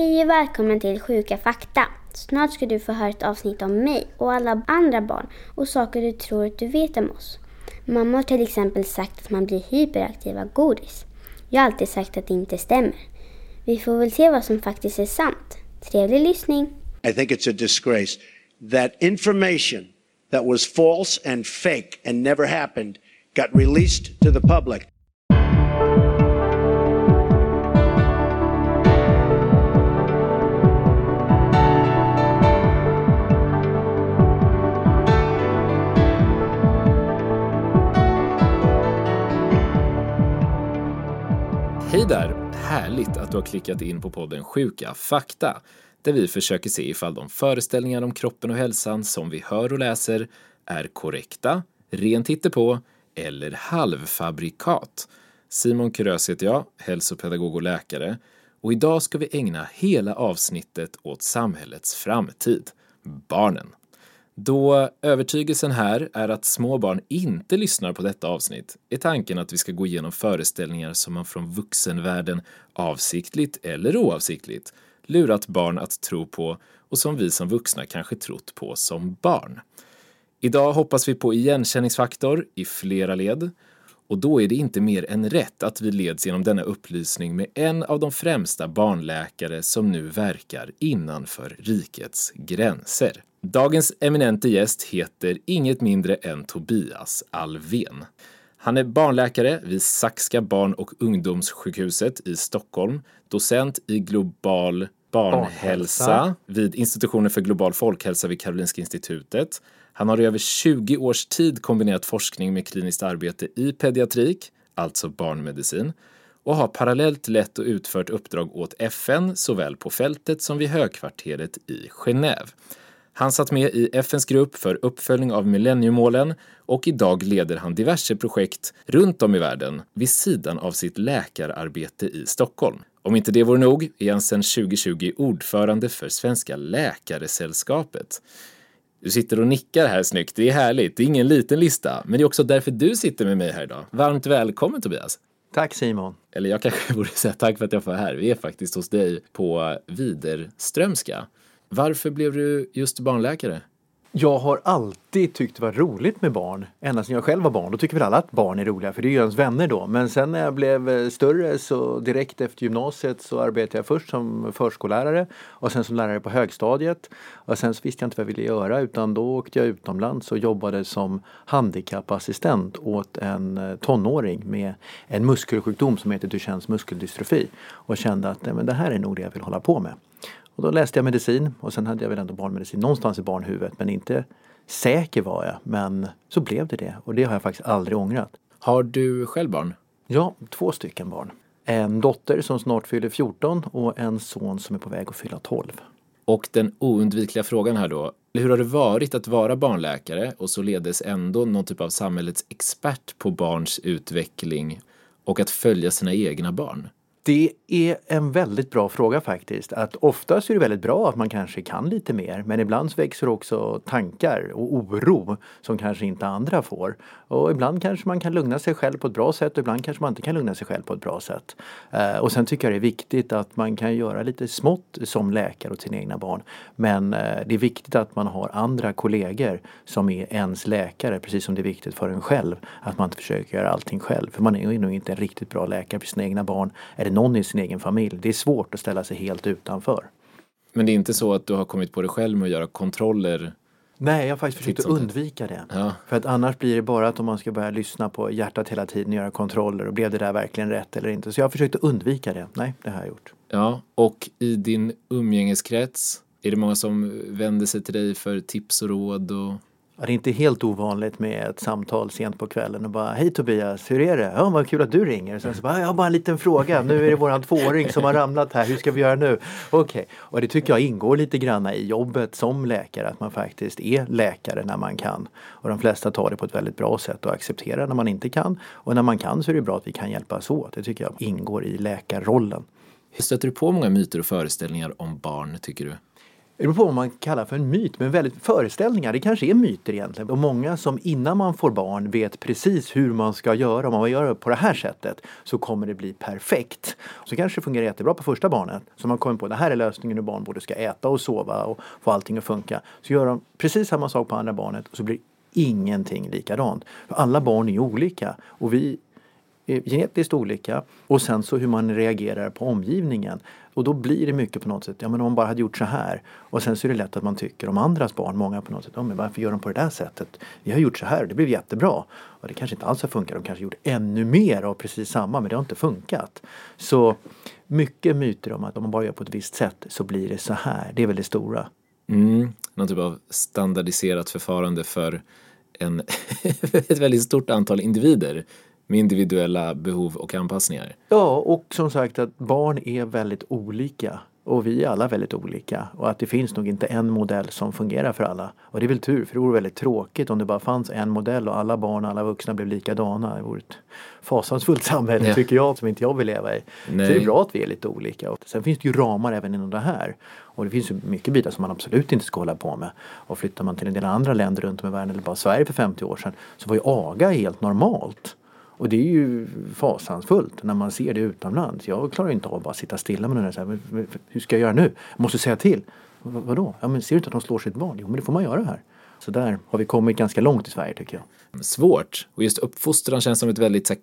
Hej och välkommen till Sjuka fakta. Snart ska du få höra ett avsnitt om mig och alla andra barn och saker du tror att du vet om oss. Mamma har till exempel sagt att man blir hyperaktiv av godis. Jag har alltid sagt att det inte stämmer. Vi får väl se vad som faktiskt är sant. Trevlig lyssning! I think it's a disgrace that information that was false and fake and never happened got released to the public. Hej där! Härligt att du har klickat in på podden Sjuka fakta där vi försöker se ifall de föreställningar om kroppen och hälsan som vi hör och läser är korrekta, rent hittepå eller halvfabrikat. Simon Kurös heter jag, hälsopedagog och läkare och idag ska vi ägna hela avsnittet åt samhällets framtid, barnen. Då övertygelsen här är att små barn inte lyssnar på detta avsnitt är tanken att vi ska gå igenom föreställningar som man från vuxenvärlden avsiktligt eller oavsiktligt lurat barn att tro på och som vi som vuxna kanske trott på som barn. Idag hoppas vi på igenkänningsfaktor i flera led och då är det inte mer än rätt att vi leds genom denna upplysning med en av de främsta barnläkare som nu verkar innanför rikets gränser. Dagens eminente gäst heter inget mindre än Tobias Alvén. Han är barnläkare vid Saxka barn och ungdomssjukhuset i Stockholm, docent i global barnhälsa, Barnhälsa. vid institutionen för global folkhälsa vid Karolinska institutet. Han har i över 20 års tid kombinerat forskning med kliniskt arbete i pediatrik, alltså barnmedicin, och har parallellt lett och utfört uppdrag åt FN såväl på fältet som vid högkvarteret i Genève. Han satt med i FNs grupp för uppföljning av millenniemålen och idag leder han diverse projekt runt om i världen vid sidan av sitt läkararbete i Stockholm. Om inte det vore nog är han sedan 2020 ordförande för Svenska Läkaresällskapet. Du sitter och nickar här snyggt, det är härligt. Det är ingen liten lista, men det är också därför du sitter med mig här idag. Varmt välkommen Tobias! Tack Simon. Eller jag kanske borde säga tack för att jag får vara här. Vi är faktiskt hos dig på Widerströmska. Varför blev du just barnläkare? Jag har alltid tyckt det var roligt med barn. Ända sedan jag själv var barn. Då tycker väl alla att barn är roliga för det är ju ens vänner då. Men sen när jag blev eh, större så direkt efter gymnasiet så arbetade jag först som förskollärare och sen som lärare på högstadiet. Och sen så visste jag inte vad jag ville göra utan då åkte jag utomlands och jobbade som handikappassistent åt en eh, tonåring med en muskelsjukdom som heter Duchennes muskeldystrofi. Och kände att nej, men det här är nog det jag vill hålla på med. Och då läste jag medicin och sen hade jag väl ändå barnmedicin någonstans i barnhuvudet men inte säker var jag. Men så blev det det och det har jag faktiskt aldrig ångrat. Har du själv barn? Ja, två stycken barn. En dotter som snart fyller 14 och en son som är på väg att fylla 12. Och den oundvikliga frågan här då. Hur har det varit att vara barnläkare och så ledes ändå någon typ av samhällets expert på barns utveckling och att följa sina egna barn? Det är en väldigt bra fråga faktiskt. Att oftast är det väldigt bra att man kanske kan lite mer men ibland så växer också tankar och oro som kanske inte andra får. Och ibland kanske man kan lugna sig själv på ett bra sätt och ibland kanske man inte kan lugna sig själv på ett bra sätt. Eh, och sen tycker jag det är viktigt att man kan göra lite smått som läkare åt sina egna barn. Men eh, det är viktigt att man har andra kollegor som är ens läkare precis som det är viktigt för en själv att man inte försöker göra allting själv. För man är ju nog inte en riktigt bra läkare för sina egna barn eller någon i sin egen familj. Det är svårt att ställa sig helt utanför. Men det är inte så att du har kommit på dig själv med att göra kontroller? Nej, jag har faktiskt försökt att sånt där. undvika det. Ja. För att annars blir det bara att om man ska börja lyssna på hjärtat hela tiden och göra kontroller och blev det där verkligen rätt eller inte. Så jag har försökt att undvika det. Nej, det har jag gjort. Ja, och i din umgängeskrets, är det många som vänder sig till dig för tips och råd? Och... Ja, det är inte helt ovanligt med ett samtal sent på kvällen och bara Hej Tobias, hur är det? Ja, vad kul att du ringer. Sen så bara, jag har bara en liten fråga. Nu är det våran tvååring som har ramlat här. Hur ska vi göra nu? Okej, och det tycker jag ingår lite grann i jobbet som läkare. Att man faktiskt är läkare när man kan. Och de flesta tar det på ett väldigt bra sätt och accepterar när man inte kan. Och när man kan så är det bra att vi kan hjälpas åt. Det tycker jag ingår i läkarrollen. Stöter du på många myter och föreställningar om barn, tycker du? Det beror på vad man kallar för en myt, men väldigt föreställningar. Det kanske är myter egentligen. Och många som innan man får barn vet precis hur man ska göra. Om man gör det på det här sättet så kommer det bli perfekt. Så kanske det fungerar jättebra på första barnet. Så man kommer på att det här är lösningen hur barn både ska äta och sova och få allting att funka. Så gör de precis samma sak på andra barnet och så blir ingenting likadant. För alla barn är olika och vi är genetiskt olika och sen så hur man reagerar på omgivningen. Och då blir det mycket på något sätt, ja men om man bara hade gjort så här. Och sen så är det lätt att man tycker om andras barn, många på något sätt, ja men varför gör de på det där sättet? Vi har gjort så här, och det blev jättebra. Och det kanske inte alls har funkat, de kanske gjort ännu mer av precis samma men det har inte funkat. Så mycket myter om att om man bara gör på ett visst sätt så blir det så här, det är väl det stora. Mm, någon typ av standardiserat förfarande för en, ett väldigt stort antal individer med individuella behov och anpassningar. Ja, och som sagt att barn är väldigt olika. Och vi är alla väldigt olika. Och att det finns nog inte en modell som fungerar för alla. Och det är väl tur, för det vore väldigt tråkigt om det bara fanns en modell och alla barn och alla vuxna blev likadana. Det vore ett fasansfullt samhälle ja. tycker jag, som inte jag vill leva i. Nej. Så det är bra att vi är lite olika. Och sen finns det ju ramar även inom det här. Och det finns ju mycket bitar som man absolut inte ska hålla på med. Och flyttar man till en del andra länder runt om i världen, eller bara Sverige för 50 år sedan, så var ju aga helt normalt. Och det är ju fasansfullt när man ser det utomlands. Jag klarar inte av att bara sitta stilla med den där. Så här, hur ska jag göra nu? Jag måste säga till. V vadå? Ja, men ser du inte att de slår sitt barn? Jo, men det får man göra här. Så där har vi kommit ganska långt i Sverige tycker jag. Svårt. Och just uppfostran känns som ett väldigt här,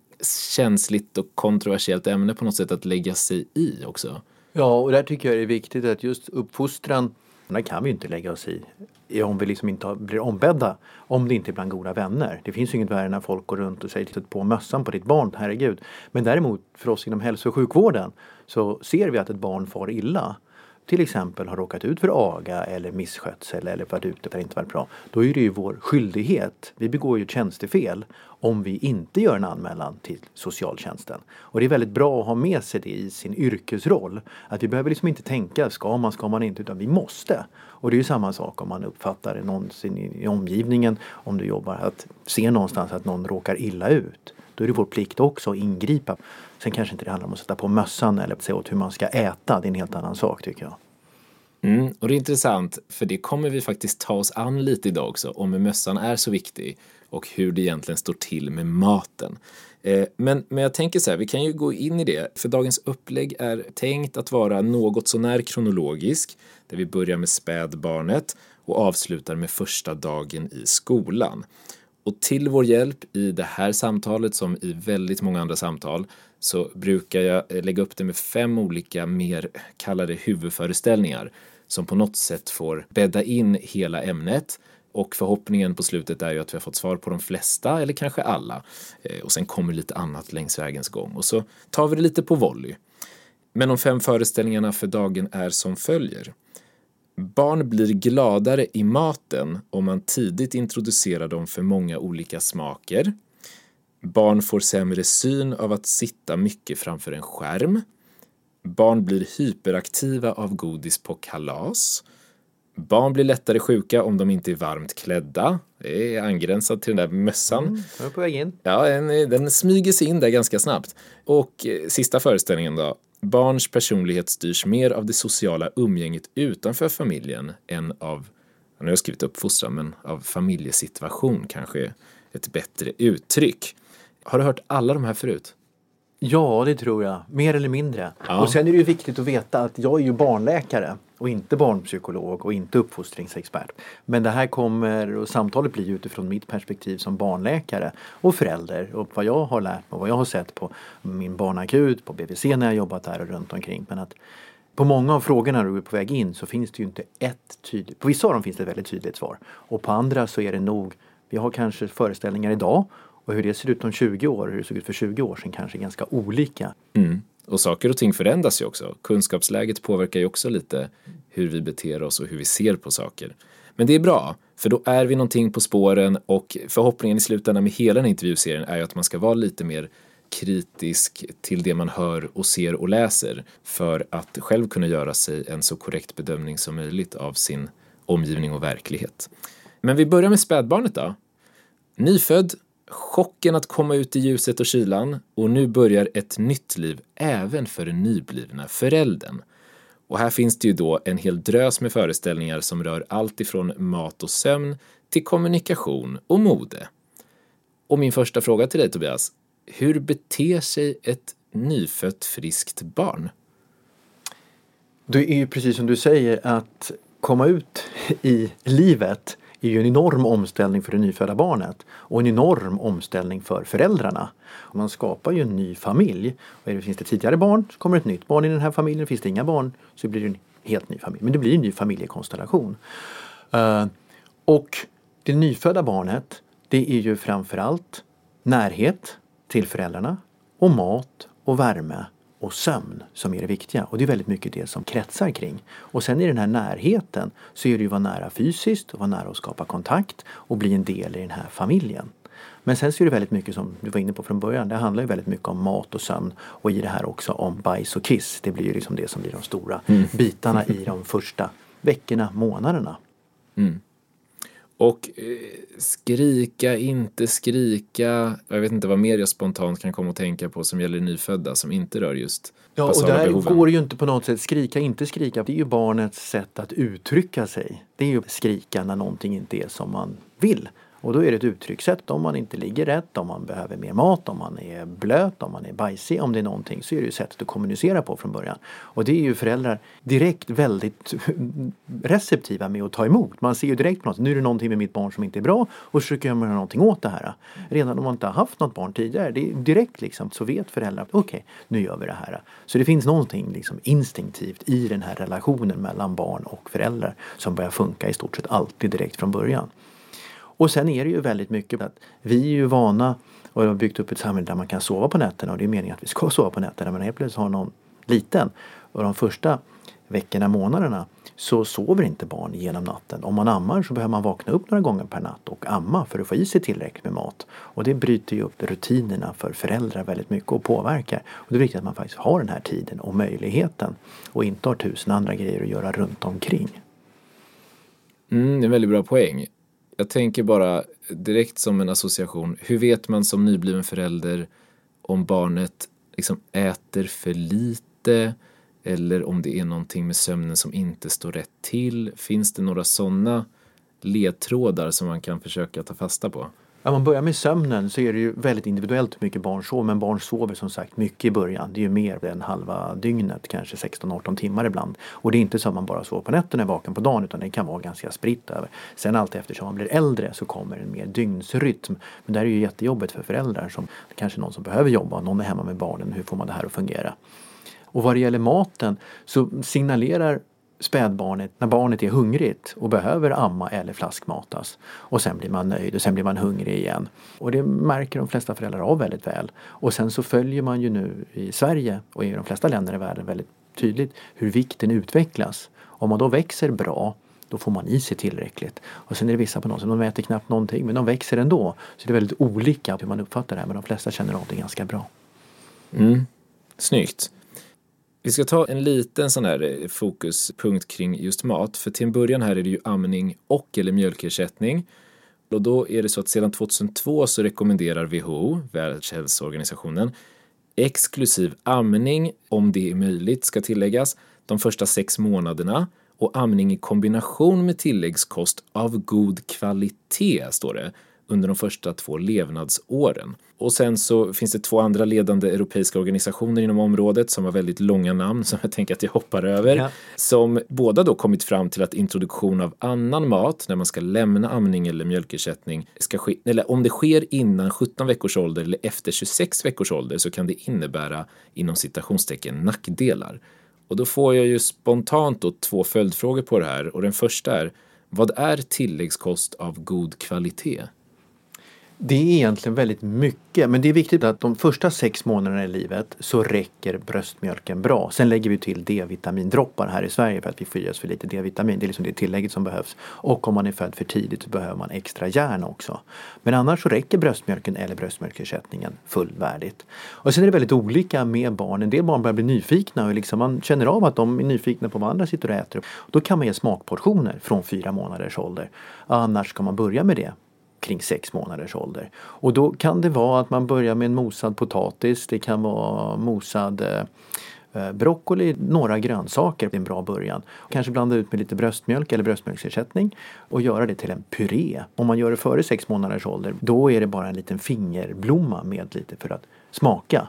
känsligt och kontroversiellt ämne på något sätt att lägga sig i också. Ja, och där tycker jag det är viktigt att just uppfostran det kan vi ju inte lägga oss i om vi liksom inte blir ombedda. Om det inte är bland goda vänner. Det finns ju inget värre när folk går runt och säger titta på mössan på ditt barn, herregud. Men däremot för oss inom hälso och sjukvården så ser vi att ett barn far illa till exempel har råkat ut för aga eller misskötsel eller varit ute för inte varit bra. Då är det ju vår skyldighet. Vi begår ju tjänstefel om vi inte gör en anmälan till socialtjänsten. Och det är väldigt bra att ha med sig det i sin yrkesroll. Att vi behöver liksom inte tänka ska man, ska man inte, utan vi måste. Och det är ju samma sak om man uppfattar någonsin i omgivningen, om du jobbar, att se någonstans att någon råkar illa ut. Då är det vår plikt också att ingripa. Sen kanske inte det handlar om att sätta på mössan eller säga åt hur man ska äta. Det är en helt annan sak tycker jag. Mm, och det är intressant, för det kommer vi faktiskt ta oss an lite idag också, om hur mössan är så viktig och hur det egentligen står till med maten. Eh, men, men jag tänker så här, vi kan ju gå in i det, för dagens upplägg är tänkt att vara något sånär kronologisk, där vi börjar med spädbarnet och avslutar med första dagen i skolan. Och till vår hjälp i det här samtalet som i väldigt många andra samtal så brukar jag eh, lägga upp det med fem olika mer kallade huvudföreställningar som på något sätt får bädda in hela ämnet och förhoppningen på slutet är ju att vi har fått svar på de flesta eller kanske alla. Eh, och sen kommer lite annat längs vägens gång och så tar vi det lite på volley. Men de fem föreställningarna för dagen är som följer. Barn blir gladare i maten om man tidigt introducerar dem för många olika smaker. Barn får sämre syn av att sitta mycket framför en skärm. Barn blir hyperaktiva av godis på kalas. Barn blir lättare sjuka om de inte är varmt klädda. Det är angränsat till den där mössan. Mm, jag är på väg in. Ja, den, den smyger sig in där ganska snabbt. Och eh, sista föreställningen då. Barns personlighet styrs mer av det sociala umgänget utanför familjen än av, nu har jag skrivit uppfostran, men av familjesituation kanske ett bättre uttryck. Har du hört alla de här förut? Ja, det tror jag. Mer eller mindre. Ja. Och sen är det ju viktigt att veta att jag är ju barnläkare och inte barnpsykolog och inte uppfostringsexpert. Men det här kommer, och samtalet blir utifrån mitt perspektiv som barnläkare och förälder och vad jag har lärt mig och vad jag har sett på min barnakut, på BVC när jag jobbat där och runt omkring. Men att på många av frågorna du är på väg in så finns det ju inte ett tydligt, på vissa av dem finns det ett väldigt tydligt svar. Och på andra så är det nog, vi har kanske föreställningar idag och hur det ser ut om 20 år, hur det såg ut för 20 år sedan kanske är ganska olika. Mm. Och saker och ting förändras ju också. Kunskapsläget påverkar ju också lite hur vi beter oss och hur vi ser på saker. Men det är bra, för då är vi någonting på spåren och förhoppningen i slutändan med hela den här intervjuserien är ju att man ska vara lite mer kritisk till det man hör och ser och läser för att själv kunna göra sig en så korrekt bedömning som möjligt av sin omgivning och verklighet. Men vi börjar med spädbarnet då. Nyfödd, chocken att komma ut i ljuset och kylan och nu börjar ett nytt liv även för den nyblivna föräldern. Och här finns det ju då en hel drös med föreställningar som rör allt ifrån mat och sömn till kommunikation och mode. Och min första fråga till dig Tobias, hur beter sig ett nyfött friskt barn? Det är ju precis som du säger att komma ut i livet är ju en enorm omställning för det nyfödda barnet och en enorm omställning för föräldrarna. Man skapar ju en ny familj. Och finns det tidigare barn så kommer ett nytt barn i den här familjen. Finns det inga barn så blir det en helt ny familj. Men det blir en ny familjekonstellation. Uh, och det nyfödda barnet det är ju framförallt närhet till föräldrarna och mat och värme och sömn som är det viktiga. Och det är väldigt mycket det som kretsar kring. Och sen i den här närheten så är det ju att vara nära fysiskt och vara nära att skapa kontakt och bli en del i den här familjen. Men sen så är det väldigt mycket som du var inne på från början. Det handlar ju väldigt mycket om mat och sömn och i det här också om bajs och kiss. Det blir ju liksom det som blir de stora mm. bitarna i de första veckorna, månaderna. Mm. Och eh, skrika, inte skrika. Jag vet inte vad mer jag spontant kan komma att tänka på som gäller nyfödda som inte rör just Ja, och där behoven. går det ju inte på något sätt skrika, inte skrika. Det är ju barnets sätt att uttrycka sig. Det är ju skrika när någonting inte är som man vill. Och då är det ett uttryckssätt om man inte ligger rätt, om man behöver mer mat, om man är blöt, om man är bajsig, om det är någonting så är det ju sättet att kommunicera på från början. Och det är ju föräldrar direkt väldigt receptiva med att ta emot. Man ser ju direkt på något, nu är det någonting med mitt barn som inte är bra och försöker göra någonting åt det här. Redan om man inte har haft något barn tidigare, det är direkt liksom så vet föräldrar, okej okay, nu gör vi det här. Så det finns någonting liksom instinktivt i den här relationen mellan barn och föräldrar som börjar funka i stort sett alltid direkt från början. Och sen är det ju väldigt mycket att vi är ju vana och har byggt upp ett samhälle där man kan sova på nätterna och det är meningen att vi ska sova på nätterna men helt plötsligt har någon liten och de första veckorna, månaderna så sover inte barn genom natten. Om man ammar så behöver man vakna upp några gånger per natt och amma för att få i sig tillräckligt med mat. Och det bryter ju upp rutinerna för föräldrar väldigt mycket och påverkar. Och det är viktigt att man faktiskt har den här tiden och möjligheten och inte har tusen andra grejer att göra runt omkring. Mm, det är en väldigt bra poäng jag tänker bara direkt som en association, hur vet man som nybliven förälder om barnet liksom äter för lite eller om det är någonting med sömnen som inte står rätt till? Finns det några sådana ledtrådar som man kan försöka ta fasta på? Om man börjar med sömnen så är det ju väldigt individuellt hur mycket barn sover. Men barn sover som sagt mycket i början. Det är ju mer än halva dygnet, kanske 16-18 timmar ibland. Och det är inte så att man bara sover på nätterna och är vaken på dagen utan det kan vara ganska spritt över. Sen allt eftersom man blir äldre så kommer en mer dygnsrytm. Men det här är ju jättejobbigt för föräldrar som kanske någon som behöver jobba, någon är hemma med barnen. Hur får man det här att fungera? Och vad det gäller maten så signalerar spädbarnet när barnet är hungrigt och behöver amma eller flaskmatas. Och sen blir man nöjd och sen blir man hungrig igen. Och det märker de flesta föräldrar av väldigt väl. Och sen så följer man ju nu i Sverige och i de flesta länder i världen väldigt tydligt hur vikten utvecklas. Om man då växer bra då får man i sig tillräckligt. Och sen är det vissa på något som de äter knappt någonting men de växer ändå. Så det är väldigt olika hur man uppfattar det här men de flesta känner av det ganska bra. Mm. Snyggt. Vi ska ta en liten sån här eh, fokuspunkt kring just mat. För till en början här är det ju amning och eller mjölkersättning. Och då är det så att sedan 2002 så rekommenderar WHO, Världshälsoorganisationen, exklusiv amning, om det är möjligt ska tilläggas, de första sex månaderna och amning i kombination med tilläggskost av god kvalitet, står det, under de första två levnadsåren. Och sen så finns det två andra ledande europeiska organisationer inom området som har väldigt långa namn som jag tänker att jag hoppar över. Ja. Som båda då kommit fram till att introduktion av annan mat när man ska lämna amning eller mjölkersättning ska ske, eller om det sker innan 17 veckors ålder eller efter 26 veckors ålder så kan det innebära inom citationstecken nackdelar. Och då får jag ju spontant då två följdfrågor på det här och den första är vad är tilläggskost av god kvalitet? Det är egentligen väldigt mycket men det är viktigt att de första sex månaderna i livet så räcker bröstmjölken bra. Sen lägger vi till D-vitamindroppar här i Sverige för att vi får i oss för lite D-vitamin. Det är liksom det tillägget som behövs. Och om man är född för tidigt så behöver man extra järn också. Men annars så räcker bröstmjölken eller bröstmjölkersättningen fullvärdigt. Och sen är det väldigt olika med barn. En del barn börjar bli nyfikna och liksom man känner av att de är nyfikna på vad andra sitter och äter. Då kan man ge smakportioner från fyra månaders ålder. Annars ska man börja med det kring sex månaders ålder. Och då kan det vara att man börjar med en mosad potatis, det kan vara mosad eh, eh, broccoli, några grönsaker är en bra början. Kanske blanda ut med lite bröstmjölk eller bröstmjölksersättning och göra det till en puré. Om man gör det före sex månaders ålder då är det bara en liten fingerblomma med lite för att smaka.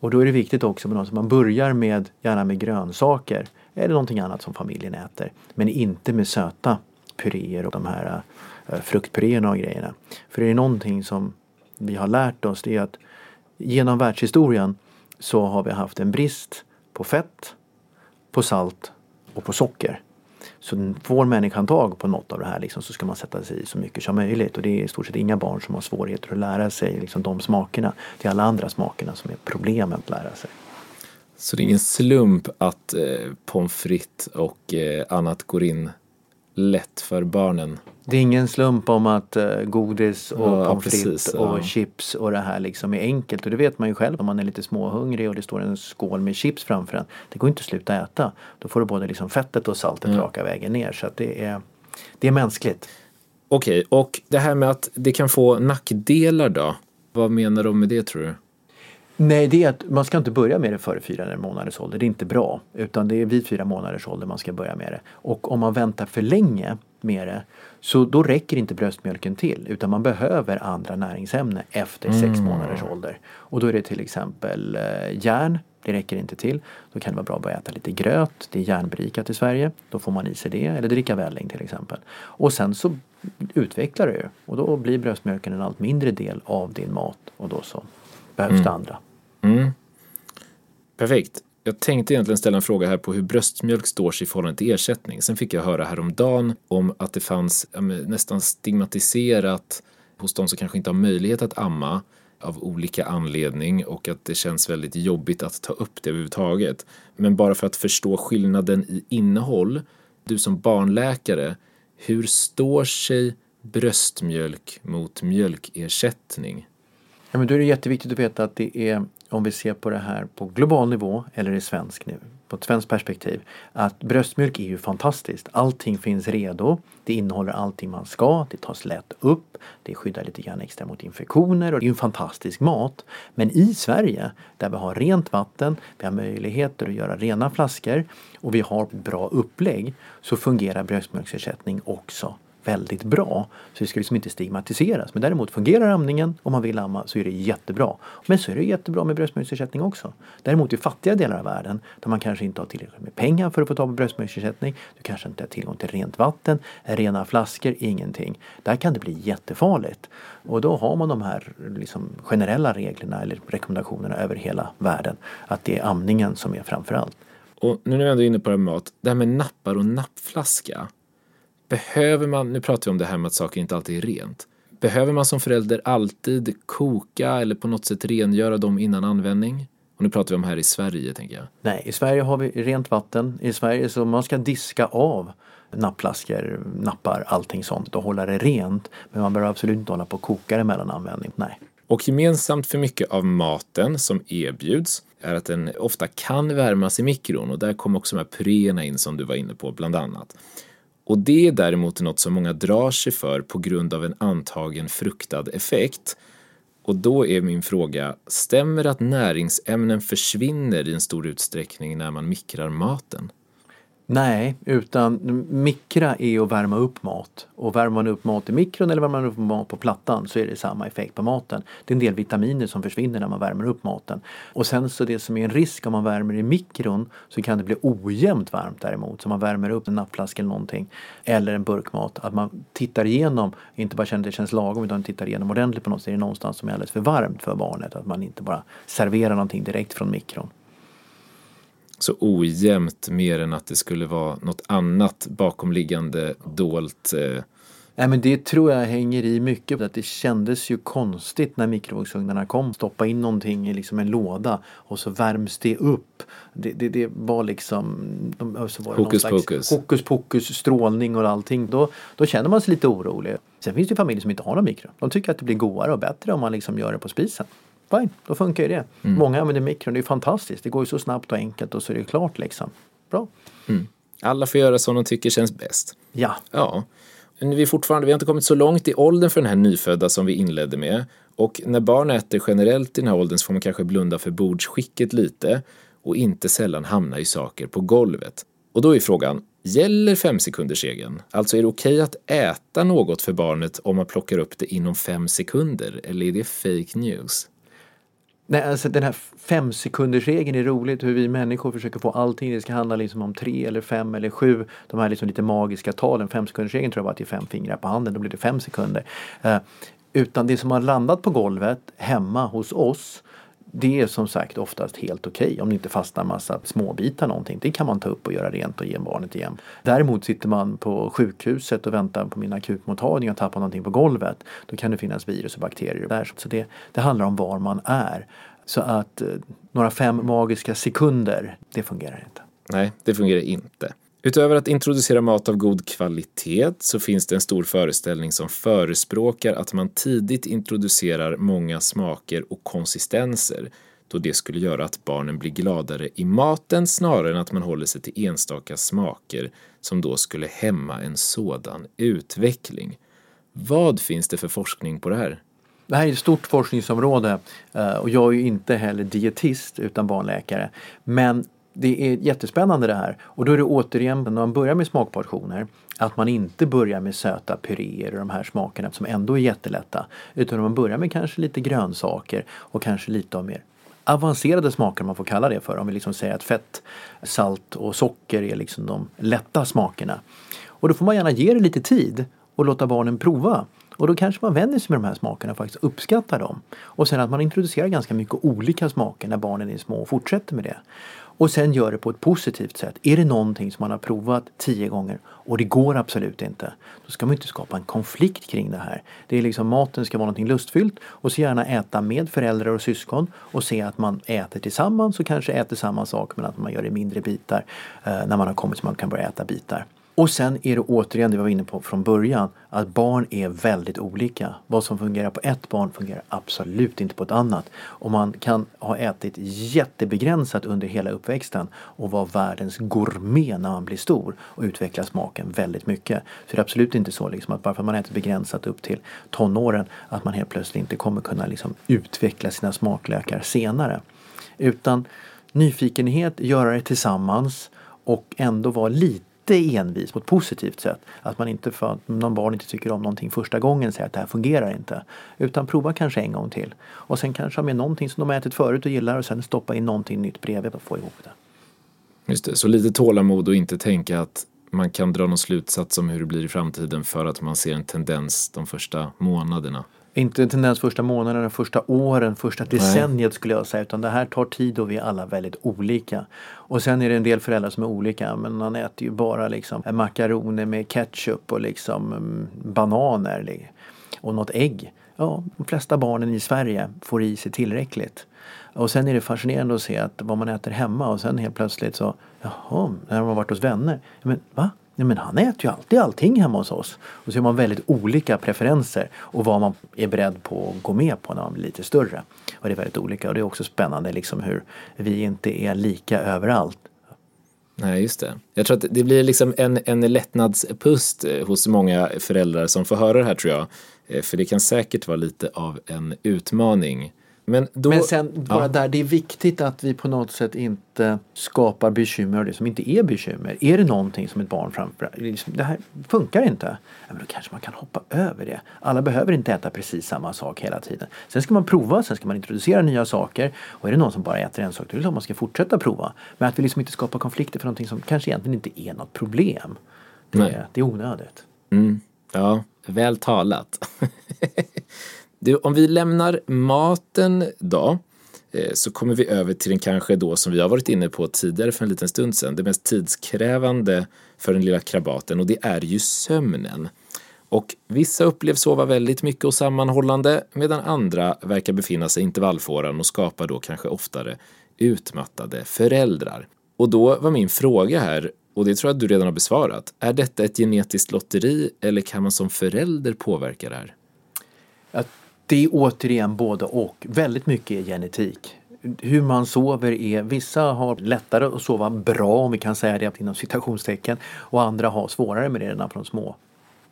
Och då är det viktigt också att man börjar med, gärna med grönsaker eller någonting annat som familjen äter. Men inte med söta puréer och de här eh, Eh, fruktpuréerna och grejerna. För är det någonting som vi har lärt oss det är att genom världshistorien så har vi haft en brist på fett, på salt och på socker. Så får människan tag på något av det här liksom, så ska man sätta sig i så mycket som möjligt. Och det är i stort sett inga barn som har svårigheter att lära sig liksom, de smakerna. Det är alla andra smakerna som är problemet att lära sig. Så det är ingen slump att eh, pommes frites och eh, annat går in lätt för barnen? Det är ingen slump om att uh, godis och ja, pommes frites och ja. chips och det här liksom är enkelt. Och det vet man ju själv om man är lite småhungrig och det står en skål med chips framför en. Det går inte att sluta äta. Då får du både liksom fettet och saltet mm. raka vägen ner. Så det, är, det är mänskligt. Okej, okay, och det här med att det kan få nackdelar då? Vad menar de med det tror du? Nej, det är att man ska inte börja med det före fyra månaders ålder. Det är inte bra. Utan det är vid fyra månaders ålder man ska börja med det. Och om man väntar för länge med det så då räcker inte bröstmjölken till utan man behöver andra näringsämnen efter mm. sex månaders ålder. Och då är det till exempel eh, järn, det räcker inte till. Då kan det vara bra att börja äta lite gröt, det är järnberikat i Sverige. Då får man i sig det, eller dricka välling till exempel. Och sen så utvecklar det ju och då blir bröstmjölken en allt mindre del av din mat och då så behövs mm. det andra. Mm. Perfekt. Jag tänkte egentligen ställa en fråga här på hur bröstmjölk står sig i förhållande till ersättning. Sen fick jag höra häromdagen om att det fanns nästan stigmatiserat hos de som kanske inte har möjlighet att amma av olika anledning och att det känns väldigt jobbigt att ta upp det överhuvudtaget. Men bara för att förstå skillnaden i innehåll, du som barnläkare, hur står sig bröstmjölk mot mjölkersättning? Ja, men då är det jätteviktigt att veta att det är om vi ser på det här på global nivå eller i svensk nivå på ett svenskt perspektiv att bröstmjölk är ju fantastiskt. Allting finns redo. Det innehåller allting man ska. Det tas lätt upp. Det skyddar lite grann extra mot infektioner och det är en fantastisk mat. Men i Sverige där vi har rent vatten, vi har möjligheter att göra rena flaskor och vi har bra upplägg så fungerar bröstmjölksersättning också väldigt bra. Så det ska liksom inte stigmatiseras. Men däremot fungerar amningen om man vill amma så är det jättebra. Men så är det jättebra med bröstmjölksersättning också. Däremot i fattiga delar av världen där man kanske inte har tillräckligt med pengar för att få ta på bröstmjölksersättning. Du kanske inte har tillgång till rent vatten, rena flaskor, ingenting. Där kan det bli jättefarligt. Och då har man de här liksom, generella reglerna eller rekommendationerna över hela världen. Att det är amningen som är framförallt. Och nu när vi ändå är inne på det här med mat, det här med nappar och nappflaska. Behöver man, nu pratar vi om det här med att saker inte alltid är rent. Behöver man som förälder alltid koka eller på något sätt rengöra dem innan användning? Och nu pratar vi om här i Sverige tänker jag. Nej, i Sverige har vi rent vatten. I Sverige så man ska diska av nappflaskor, nappar, allting sånt och hålla det rent. Men man behöver absolut inte hålla på och koka det mellan användning. Nej. Och gemensamt för mycket av maten som erbjuds är att den ofta kan värmas i mikron och där kommer också de här puréerna in som du var inne på bland annat. Och det är däremot något som många drar sig för på grund av en antagen fruktad effekt. Och då är min fråga, stämmer att näringsämnen försvinner i en stor utsträckning när man mikrar maten? Nej, utan mikra är att värma upp mat. Och värmer man upp mat i mikron eller värmer man upp mat på plattan så är det samma effekt på maten. Det är en del vitaminer som försvinner när man värmer upp maten. Och sen så det som är en risk om man värmer i mikron så kan det bli ojämnt varmt däremot. Så man värmer upp en nappflaska eller någonting. Eller en burkmat. Att man tittar igenom, inte bara känner att det känns lagom utan tittar igenom ordentligt på något Så Är det någonstans som är alldeles för varmt för barnet? Att man inte bara serverar någonting direkt från mikron så ojämnt mer än att det skulle vara något annat bakomliggande dolt. Eh. Nej men det tror jag hänger i mycket. Att det kändes ju konstigt när mikrovågsugnarna kom. Stoppa in någonting i liksom en låda och så värms det upp. Det, det, det var liksom så var det hokus pokus. Hokus pokus, strålning och allting. Då, då känner man sig lite orolig. Sen finns det ju familjer som inte har någon mikro. De tycker att det blir godare och bättre om man liksom gör det på spisen. Fine, då funkar ju det. Mm. Många använder mikron, det är fantastiskt. Det går ju så snabbt och enkelt och så är det klart liksom. Bra. Mm. Alla får göra som de tycker känns bäst. Ja. Ja. Vi, är fortfarande, vi har inte kommit så långt i åldern för den här nyfödda som vi inledde med. Och när barn äter generellt i den här åldern så får man kanske blunda för bordsskicket lite. och inte sällan hamna i saker på golvet. Och då är frågan, gäller femsekundersregeln? Alltså är det okej att äta något för barnet om man plockar upp det inom fem sekunder eller är det fake news? Nej, alltså den här femsekundersregeln är roligt hur vi människor försöker få allting. Det ska handla liksom om tre eller fem eller sju. De här liksom lite magiska talen. Femsekundersregeln tror jag bara att det är fem fingrar på handen. Då blir det fem sekunder. Eh, utan det som har landat på golvet hemma hos oss det är som sagt oftast helt okej okay, om det inte fastnar massa småbitar någonting. Det kan man ta upp och göra rent och ge barnet igen. Däremot sitter man på sjukhuset och väntar på min akutmottagning och tappar någonting på golvet. Då kan det finnas virus och bakterier där. Så det, det handlar om var man är. Så att eh, några fem magiska sekunder, det fungerar inte. Nej, det fungerar inte. Utöver att introducera mat av god kvalitet så finns det en stor föreställning som förespråkar att man tidigt introducerar många smaker och konsistenser då det skulle göra att barnen blir gladare i maten snarare än att man håller sig till enstaka smaker som då skulle hämma en sådan utveckling. Vad finns det för forskning på det här? Det här är ett stort forskningsområde eh, och jag är ju inte heller dietist utan barnläkare. Men det är jättespännande det här. Och då är det återigen när man börjar med smakportioner att man inte börjar med söta puréer och de här smakerna som ändå är jättelätta. Utan man börjar med kanske lite grönsaker och kanske lite av mer avancerade smaker om man får kalla det för. Om vi liksom säger att fett, salt och socker är liksom de lätta smakerna. Och då får man gärna ge det lite tid och låta barnen prova. Och då kanske man vänjer sig med de här smakerna och faktiskt uppskattar dem. Och sen att man introducerar ganska mycket olika smaker när barnen är små och fortsätter med det och sen gör det på ett positivt sätt. Är det någonting som man har provat tio gånger och det går absolut inte, då ska man inte skapa en konflikt kring det här. Det är liksom maten ska vara någonting lustfyllt och så gärna äta med föräldrar och syskon och se att man äter tillsammans och kanske äter samma sak men att man gör det i mindre bitar eh, när man har kommit så man kan börja äta bitar. Och sen är det återigen det vi var inne på från början, att barn är väldigt olika. Vad som fungerar på ett barn fungerar absolut inte på ett annat. Och man kan ha ätit jättebegränsat under hela uppväxten och vara världens gourmet när man blir stor och utveckla smaken väldigt mycket. Så det är absolut inte så liksom att bara för att man ätit begränsat upp till tonåren att man helt plötsligt inte kommer kunna liksom utveckla sina smaklökar senare. Utan nyfikenhet, göra det tillsammans och ändå vara lite lite envis på ett positivt sätt. Att man inte för att någon barn inte tycker om någonting första gången säger att det här fungerar inte. Utan prova kanske en gång till. Och sen kanske ha med någonting som de har ätit förut och gillar och sen stoppa in någonting nytt bredvid för att få ihop det. Just det, så lite tålamod och inte tänka att man kan dra någon slutsats om hur det blir i framtiden för att man ser en tendens de första månaderna. Inte en tendens första månaderna, första åren, första decenniet skulle jag säga. Utan det här tar tid och vi är alla väldigt olika. Och sen är det en del föräldrar som är olika. Men man äter ju bara liksom makaroner med ketchup och liksom mm, bananer. Och något ägg. Ja, de flesta barnen i Sverige får i sig tillräckligt. Och sen är det fascinerande att se att vad man äter hemma och sen helt plötsligt så, jaha, när har varit hos vänner. Men va? Nej, men han äter ju alltid allting hemma hos oss. Och så har man väldigt olika preferenser och vad man är beredd på att gå med på när man blir lite större. Och det är väldigt olika och det är också spännande liksom hur vi inte är lika överallt. Nej, just det. Jag tror att det blir liksom en, en lättnadspust eh, hos många föräldrar som får höra det här tror jag. Eh, för det kan säkert vara lite av en utmaning men, då, Men sen bara ja. där, det är viktigt att vi på något sätt inte skapar bekymmer av det som inte är bekymmer. Är det någonting som ett barn framför liksom, det här funkar inte. Ja, men då kanske man kan hoppa över det. Alla behöver inte äta precis samma sak hela tiden. Sen ska man prova, sen ska man introducera nya saker. Och är det någon som bara äter en sak, då är det man ska fortsätta prova. Men att vi liksom inte skapar konflikter för någonting som kanske egentligen inte är något problem. Det, är, det är onödigt. Mm. Ja, väl talat. Du, om vi lämnar maten då eh, så kommer vi över till den kanske då som vi har varit inne på tidigare för en liten stund sedan, det mest tidskrävande för den lilla krabaten och det är ju sömnen. Och vissa upplevs sova väldigt mycket och sammanhållande medan andra verkar befinna sig i intervallfåran och skapar då kanske oftare utmattade föräldrar. Och då var min fråga här, och det tror jag att du redan har besvarat, är detta ett genetiskt lotteri eller kan man som förälder påverka det här? Det är återigen både och. Väldigt mycket är genetik. Hur man sover är, vissa har lättare att sova bra om vi kan säga det inom citationstecken och andra har svårare med det redan från små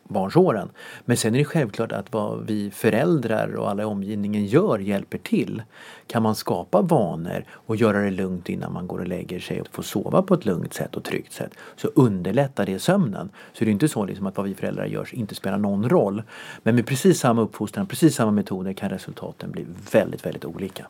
spädbarnsåren. Men sen är det självklart att vad vi föräldrar och alla i omgivningen gör hjälper till. Kan man skapa vanor och göra det lugnt innan man går och lägger sig och får sova på ett lugnt sätt och tryggt sätt så underlättar det sömnen. Så det är inte så liksom att vad vi föräldrar gör inte spelar någon roll. Men med precis samma uppfostran, precis samma metoder kan resultaten bli väldigt, väldigt olika.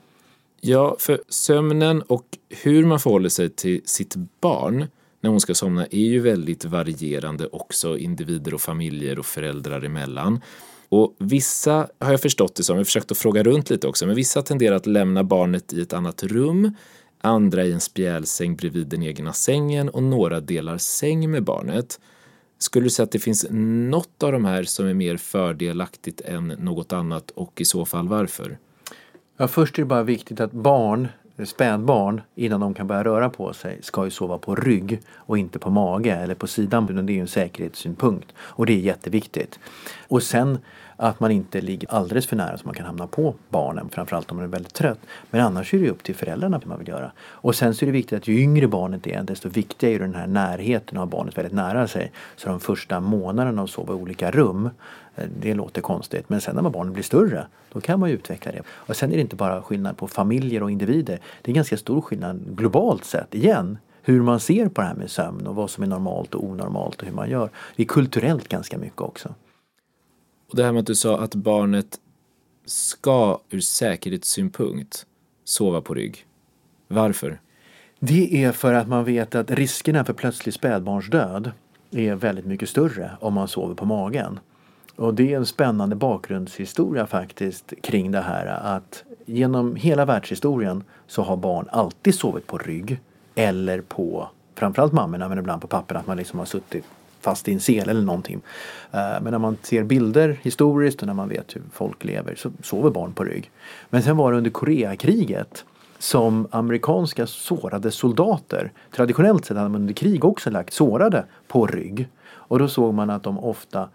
Ja, för sömnen och hur man förhåller sig till sitt barn när hon ska somna är ju väldigt varierande också individer och familjer och föräldrar emellan. Och vissa har jag förstått det som, jag har försökt att fråga runt lite också, men vissa tenderar att lämna barnet i ett annat rum, andra i en spjälsäng bredvid den egna sängen och några delar säng med barnet. Skulle du säga att det finns något av de här som är mer fördelaktigt än något annat och i så fall varför? Ja, först är det bara viktigt att barn, spädbarn, innan de kan börja röra på sig ska ju sova på rygg och inte på mage eller på sidan. Det är ju en säkerhetssynpunkt och det är jätteviktigt. Och sen att man inte ligger alldeles för nära så man kan hamna på barnen, framförallt om man är väldigt trött. Men annars är det upp till föräldrarna vad man vill göra. Och sen så är det viktigt att ju yngre barnet är desto viktigare är den här närheten att ha barnet väldigt nära sig. Så de första månaderna att sova i olika rum eh, det låter konstigt men sen när barnen blir större då kan man ju utveckla det. Och sen är det inte bara skillnad på familjer och individer. Det är ganska stor skillnad globalt sett igen hur man ser på det här med sömn och vad som är normalt och onormalt och hur man gör. Det är kulturellt ganska mycket också. Och det här med att du sa att barnet ska ur säkerhetssynpunkt sova på rygg. Varför? Det är för att man vet att riskerna för plötslig spädbarnsdöd är väldigt mycket större om man sover på magen. Och det är en spännande bakgrundshistoria faktiskt kring det här att genom hela världshistorien så har barn alltid sovit på rygg eller på framförallt mammorna men ibland på papperna att man liksom har suttit fast i en sel eller någonting. Eh, men när man ser bilder historiskt och när man vet hur folk lever så sover barn på rygg. Men sen var det under Koreakriget som amerikanska sårade soldater, traditionellt sett hade man under krig också lagt sårade på rygg. Och då såg man att de ofta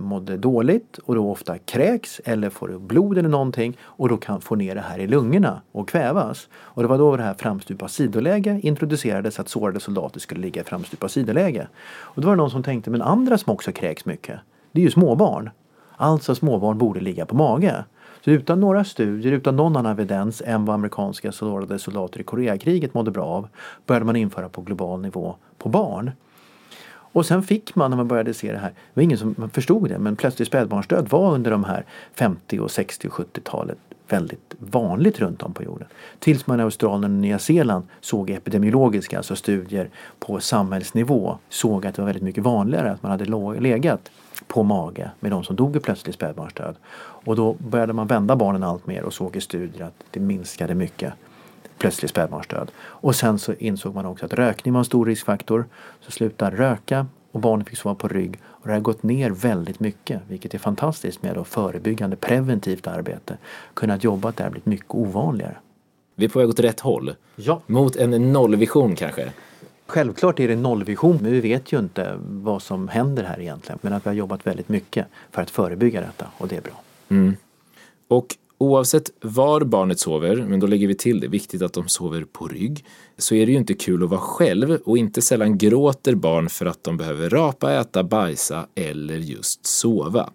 mådde dåligt och då ofta kräks eller får blod eller någonting och då kan få ner det här i lungorna och kvävas. Och det var då det här framstupa sidoläge introducerades att sårade soldater skulle ligga i framstupa sidoläge. Och då var det någon som tänkte men andra som också kräks mycket, det är ju småbarn. Alltså småbarn borde ligga på mage. Så utan några studier, utan någon annan evidens än vad amerikanska sårade soldater i Koreakriget mådde bra av började man införa på global nivå på barn. Och sen fick man när man började se det här, det var ingen som förstod det, men plötsligt spädbarnsdöd var under de här 50 och 60 och 70-talet väldigt vanligt runt om på jorden. Tills man i Australien och Nya Zeeland såg epidemiologiska, alltså studier på samhällsnivå, såg att det var väldigt mycket vanligare att man hade legat på mage med de som dog i plötslig spädbarnsdöd. Och då började man vända barnen allt mer och såg i studier att det minskade mycket plötslig spädbarnsdöd. Och sen så insåg man också att rökning var en stor riskfaktor. Så sluta röka och barnen fick sova på rygg. Och det har gått ner väldigt mycket, vilket är fantastiskt med då förebyggande preventivt arbete. Kunnat jobba där blivit mycket ovanligare. Vi är på väg åt rätt håll. Ja. Mot en nollvision kanske? Självklart är det nollvision, men vi vet ju inte vad som händer här egentligen. Men att vi har jobbat väldigt mycket för att förebygga detta och det är bra. Mm. Och Oavsett var barnet sover, men då lägger vi till det, viktigt att de sover på rygg, så är det ju inte kul att vara själv och inte sällan gråter barn för att de behöver rapa, äta, bajsa eller just sova.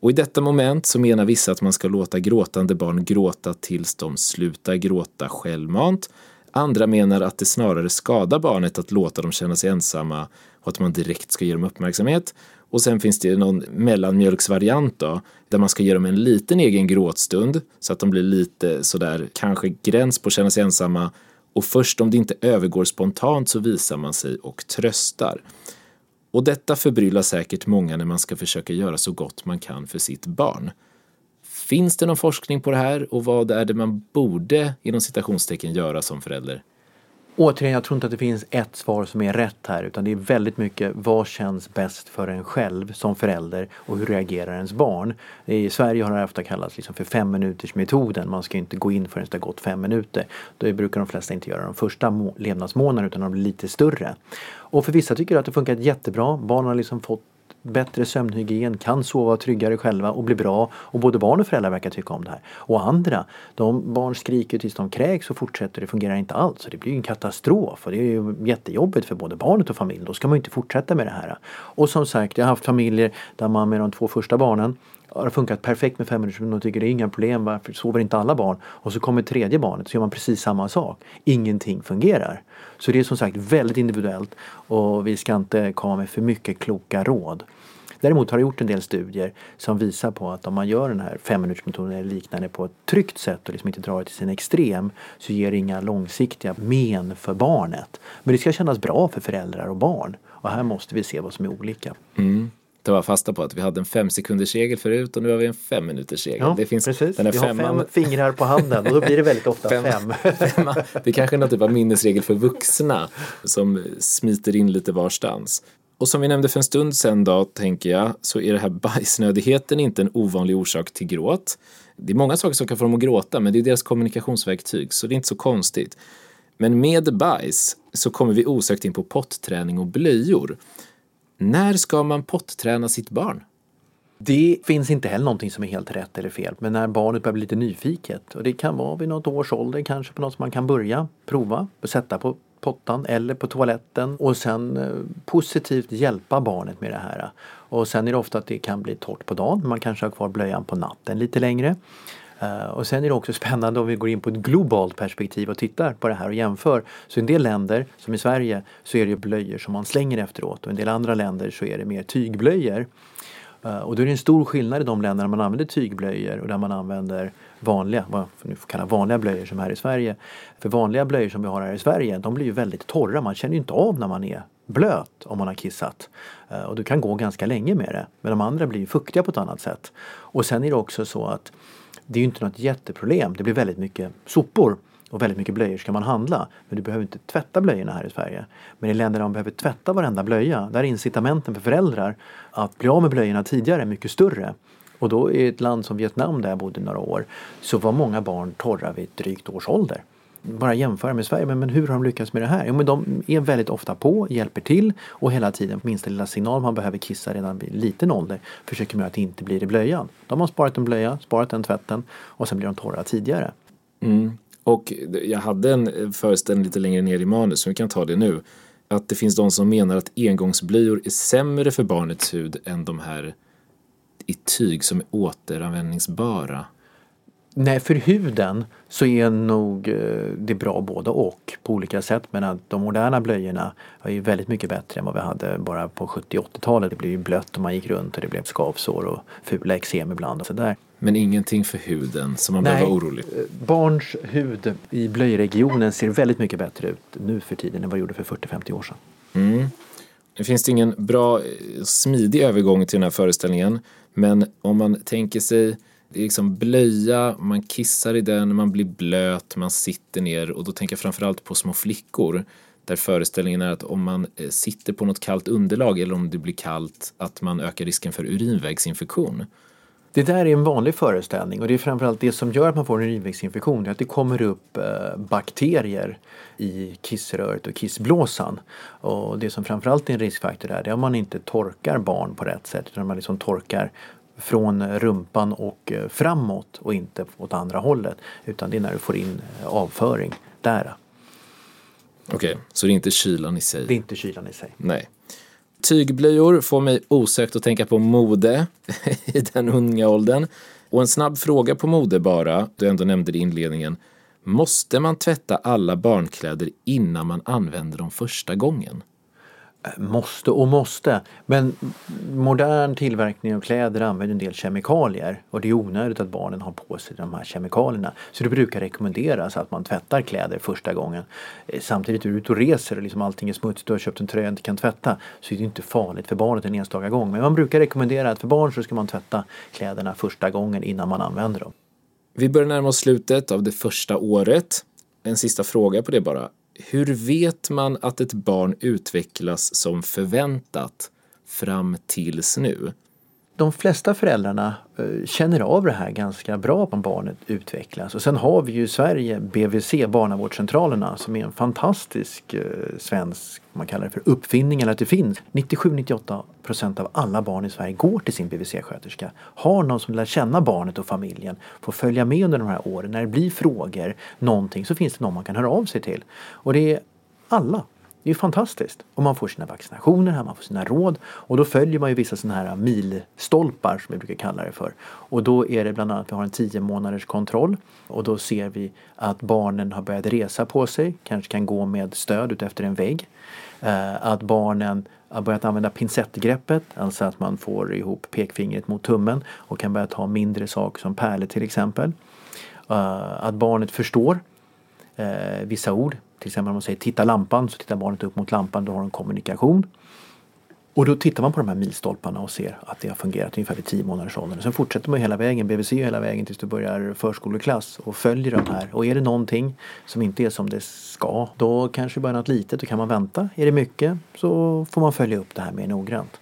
Och i detta moment så menar vissa att man ska låta gråtande barn gråta tills de slutar gråta självmant. Andra menar att det snarare skadar barnet att låta dem känna sig ensamma och att man direkt ska ge dem uppmärksamhet. Och sen finns det någon mellanmjölksvariant då, där man ska ge dem en liten egen gråtstund så att de blir lite sådär, kanske gräns på att känna sig ensamma och först om det inte övergår spontant så visar man sig och tröstar. Och detta förbryllar säkert många när man ska försöka göra så gott man kan för sitt barn. Finns det någon forskning på det här och vad är det man borde inom citationstecken göra som förälder? Återigen, jag tror inte att det finns ett svar som är rätt här utan det är väldigt mycket vad känns bäst för en själv som förälder och hur reagerar ens barn. I Sverige har det ofta kallats liksom för fem minuters metoden. Man ska inte gå in förrän det har gått fem minuter. Då brukar de flesta inte göra de första levnadsmånaderna utan de blir lite större. Och för vissa tycker att det funkar jättebra. Barnen har liksom fått bättre sömnhygien, kan sova tryggare själva och bli bra. Och både barn och föräldrar verkar tycka om det här. Och andra, de barn skriker tills de kräks och fortsätter, det fungerar inte alls. Så det blir en katastrof och det är ju jättejobbigt för både barnet och familjen. Då ska man ju inte fortsätta med det här. Och som sagt, jag har haft familjer där man med de två första barnen har funkat perfekt med fem minuter och tycker det är inga problem, varför sover inte alla barn? Och så kommer tredje barnet så gör man precis samma sak. Ingenting fungerar. Så det är som sagt väldigt individuellt och vi ska inte komma med för mycket kloka råd. Däremot har det gjort en del studier som visar på att om man gör den här femminutersmetoden eller liknande på ett tryggt sätt och liksom inte drar det till sin extrem så ger det inga långsiktiga men för barnet. Men det ska kännas bra för föräldrar och barn. Och här måste vi se vad som är olika. Mm ta fasta på att vi hade en fem sekunders regel förut och nu har vi en fem minuters regel. Ja, det finns precis. Den vi har femman... fem fingrar på handen och då blir det väldigt ofta fem. fem. Femma. Det kanske är någon typ av minnesregel för vuxna som smiter in lite varstans. Och som vi nämnde för en stund sedan då, tänker jag, så är det här bajsnödigheten inte en ovanlig orsak till gråt. Det är många saker som kan få dem att gråta, men det är deras kommunikationsverktyg, så det är inte så konstigt. Men med bajs så kommer vi osökt in på potträning och blöjor. När ska man potträna sitt barn? Det finns inte heller någonting som är helt rätt eller fel. Men när barnet börjar bli lite nyfiket och det kan vara vid något års ålder kanske på något som man kan börja prova och sätta på pottan eller på toaletten och sen eh, positivt hjälpa barnet med det här. Och sen är det ofta att det kan bli torrt på dagen. Man kanske har kvar blöjan på natten lite längre. Eh, och sen är det också spännande om vi går in på ett globalt perspektiv och tittar på det här och jämför. Så i en del länder, som i Sverige, så är det blöjor som man slänger efteråt och i en del andra länder så är det mer tygblöjor. Eh, och då är det en stor skillnad i de länder där man använder tygblöjor och där man använder vanliga, vad vi får kalla vanliga blöjor som här i Sverige. För vanliga blöjor som vi har här i Sverige, de blir ju väldigt torra. Man känner ju inte av när man är blöt om man har kissat. Eh, och du kan gå ganska länge med det. Men de andra blir fuktiga på ett annat sätt. Och sen är det också så att det är ju inte något jätteproblem. Det blir väldigt mycket sopor och väldigt mycket blöjor ska man handla. Men du behöver inte tvätta blöjorna här i Sverige. Men i länder där man behöver tvätta varenda blöja, där är incitamenten för föräldrar att bli av med blöjorna tidigare mycket större. Och då i ett land som Vietnam där jag bodde några år så var många barn torra vid drygt års ålder bara jämföra med Sverige, men, men hur har de lyckats med det här? Jo, men de är väldigt ofta på, hjälper till och hela tiden minsta lilla signal man behöver kissa redan vid liten ålder försöker man att det inte blir i blöjan. De har sparat en blöja, sparat den tvätten och sen blir de torra tidigare. Mm. Och jag hade en föreställning lite längre ner i manus, så vi kan ta det nu. Att det finns de som menar att engångsblöjor är sämre för barnets hud än de här i tyg som är återanvändningsbara. Nej, för huden så är nog eh, det bra både och på olika sätt. Men att de moderna blöjorna är ju väldigt mycket bättre än vad vi hade bara på 70 80-talet. Det blev ju blött och man gick runt och det blev skavsår och fula eksem ibland och sådär. Men ingenting för huden som man behöver vara orolig? Eh, barns hud i blöjregionen ser väldigt mycket bättre ut nu för tiden än vad det gjorde för 40-50 år sedan. Mm. Det finns ingen bra eh, smidig övergång till den här föreställningen. Men om man tänker sig det är liksom blöja, man kissar i den, man blir blöt, man sitter ner och då tänker jag framförallt på små flickor där föreställningen är att om man eh, sitter på något kallt underlag eller om det blir kallt att man ökar risken för urinvägsinfektion. Det där är en vanlig föreställning och det är framförallt det som gör att man får en urinvägsinfektion. att det kommer upp eh, bakterier i kissröret och kissblåsan. Och det som framförallt är en riskfaktor där det är om man inte torkar barn på rätt sätt utan man liksom torkar från rumpan och eh, framåt och inte åt andra hållet. Utan det är när du får in eh, avföring där. Okej, okay, så det är inte kylan i sig? Det är inte kylan i sig. Nej. Tygblöjor får mig osökt att tänka på mode i den unga åldern. Och en snabb fråga på mode bara, du ändå nämnde det i inledningen. Måste man tvätta alla barnkläder innan man använder dem första gången? Måste och måste. Men modern tillverkning av kläder använder en del kemikalier och det är onödigt att barnen har på sig de här kemikalierna. Så det brukar rekommenderas att man tvättar kläder första gången. Eh, samtidigt är du ute och reser och liksom allting är smutsigt och du har köpt en tröja och inte kan tvätta så är det inte farligt för barnet en enstaka gång. Men man brukar rekommendera att för barn så ska man tvätta kläderna första gången innan man använder dem. Vi börjar närma oss slutet av det första året. En sista fråga på det bara. Hur vet man att ett barn utvecklas som förväntat fram tills nu? De flesta föräldrarna eh, känner av det här ganska bra om barnet utvecklas. Och sen har vi ju i Sverige BVC, barnavårdscentralerna, som är en fantastisk eh, svensk, man kallar det för uppfinning, eller att det finns. 97-98 procent av alla barn i Sverige går till sin BVC-sköterska. Har någon som lär känna barnet och familjen, får följa med under de här åren. När det blir frågor, någonting, så finns det någon man kan höra av sig till. Och det är alla det är fantastiskt. Och man får sina vaccinationer här, man får sina råd. Och då följer man ju vissa sådana här milstolpar som vi brukar kalla det för. Och då är det bland annat, vi har en 10 månaders kontroll. Och då ser vi att barnen har börjat resa på sig, kanske kan gå med stöd utefter en vägg. Eh, att barnen har börjat använda pincettgreppet, alltså att man får ihop pekfingret mot tummen och kan börja ta mindre saker som pärlor till exempel. Eh, att barnet förstår eh, vissa ord, till exempel om man säger titta lampan så tittar barnet upp mot lampan, då har de kommunikation. Och då tittar man på de här milstolparna och ser att det har fungerat ungefär vid 10 månaders ålder. Sen fortsätter man hela vägen, BVC hela vägen tills du börjar förskoleklass och följer de här. Och är det någonting som inte är som det ska, då kanske bara något litet, då kan man vänta. Är det mycket så får man följa upp det här mer noggrant.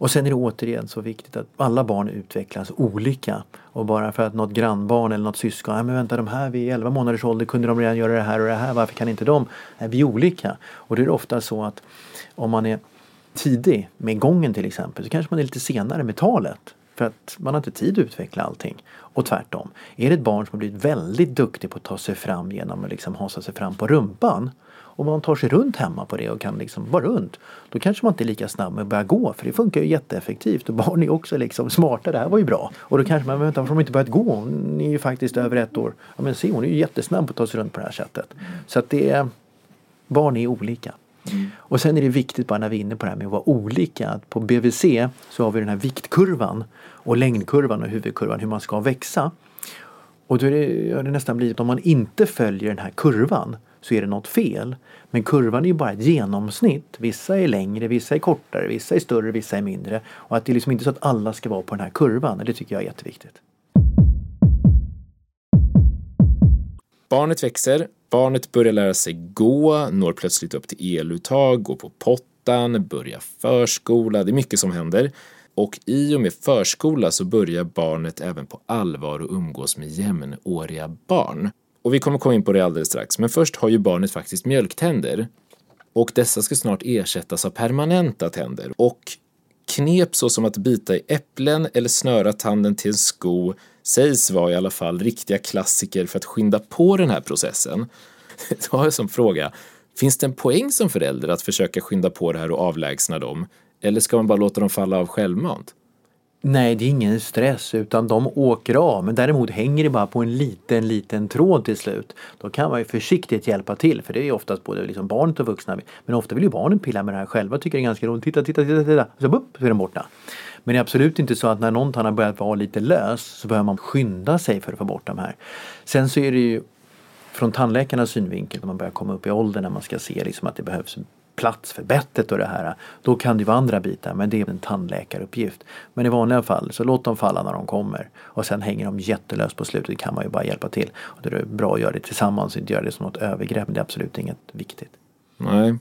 Och sen är det återigen så viktigt att alla barn utvecklas olika. Och bara för att något grannbarn eller något syskon, nej men vänta de här vid 11 månaders ålder kunde de redan göra det här och det här, varför kan inte de? Nej, vi är olika. Och det är ofta så att om man är tidig med gången till exempel så kanske man är lite senare med talet. För att man har inte tid att utveckla allting. Och tvärtom. Är det ett barn som har blivit väldigt duktig på att ta sig fram genom att liksom hasa sig fram på rumpan om man tar sig runt hemma på det och kan liksom vara runt. Då kanske man inte är lika snabb med att börja gå för det funkar ju jätteeffektivt och barn är också liksom smarta, det här var ju bra. Och då kanske man, men vänta varför har de inte börjat gå? Hon är ju faktiskt över ett år. Ja men se hon är ju jättesnabb på att ta sig runt på det här sättet. Så att det är, barn är olika. Och sen är det viktigt bara när vi är inne på det här med att vara olika. Att på BVC så har vi den här viktkurvan och längdkurvan och huvudkurvan hur man ska växa. Och då har det, det nästan blivit om man inte följer den här kurvan så är det något fel. Men kurvan är ju bara ett genomsnitt. Vissa är längre, vissa är kortare, vissa är större, vissa är mindre. Och att det är liksom inte så att alla ska vara på den här kurvan. Det tycker jag är jätteviktigt. Barnet växer, barnet börjar lära sig gå, når plötsligt upp till eluttag, går på pottan, börjar förskola. Det är mycket som händer. Och i och med förskola så börjar barnet även på allvar att umgås med jämnåriga barn. Och vi kommer komma in på det alldeles strax, men först har ju barnet faktiskt mjölktänder. Och dessa ska snart ersättas av permanenta tänder. Och knep såsom att bita i äpplen eller snöra tanden till en sko sägs vara i alla fall riktiga klassiker för att skynda på den här processen. Då har jag som fråga, finns det en poäng som förälder att försöka skynda på det här och avlägsna dem? Eller ska man bara låta dem falla av självmant? Nej, det är ingen stress utan de åker av. Men däremot hänger det bara på en liten, liten tråd till slut. Då kan man ju försiktigt hjälpa till för det är oftast både liksom barnet och vuxna. Men ofta vill ju barnen pilla med det här själva tycker det är ganska roligt. Titta, titta, titta, titta. Så, bup, så är den borta. Men det är absolut inte så att när någon har börjat vara lite lös så behöver man skynda sig för att få bort de här. Sen så är det ju från tandläkarnas synvinkel när man börjar komma upp i åldern när man ska se liksom att det behövs plats för bettet och det här. Då kan det vara andra bitar men det är en tandläkaruppgift. Men i vanliga fall så låt dem falla när de kommer och sen hänger de jättelöst på slutet kan man ju bara hjälpa till. Och det är bra att göra det tillsammans och inte göra det som något övergrepp men det är absolut inget viktigt. Nej.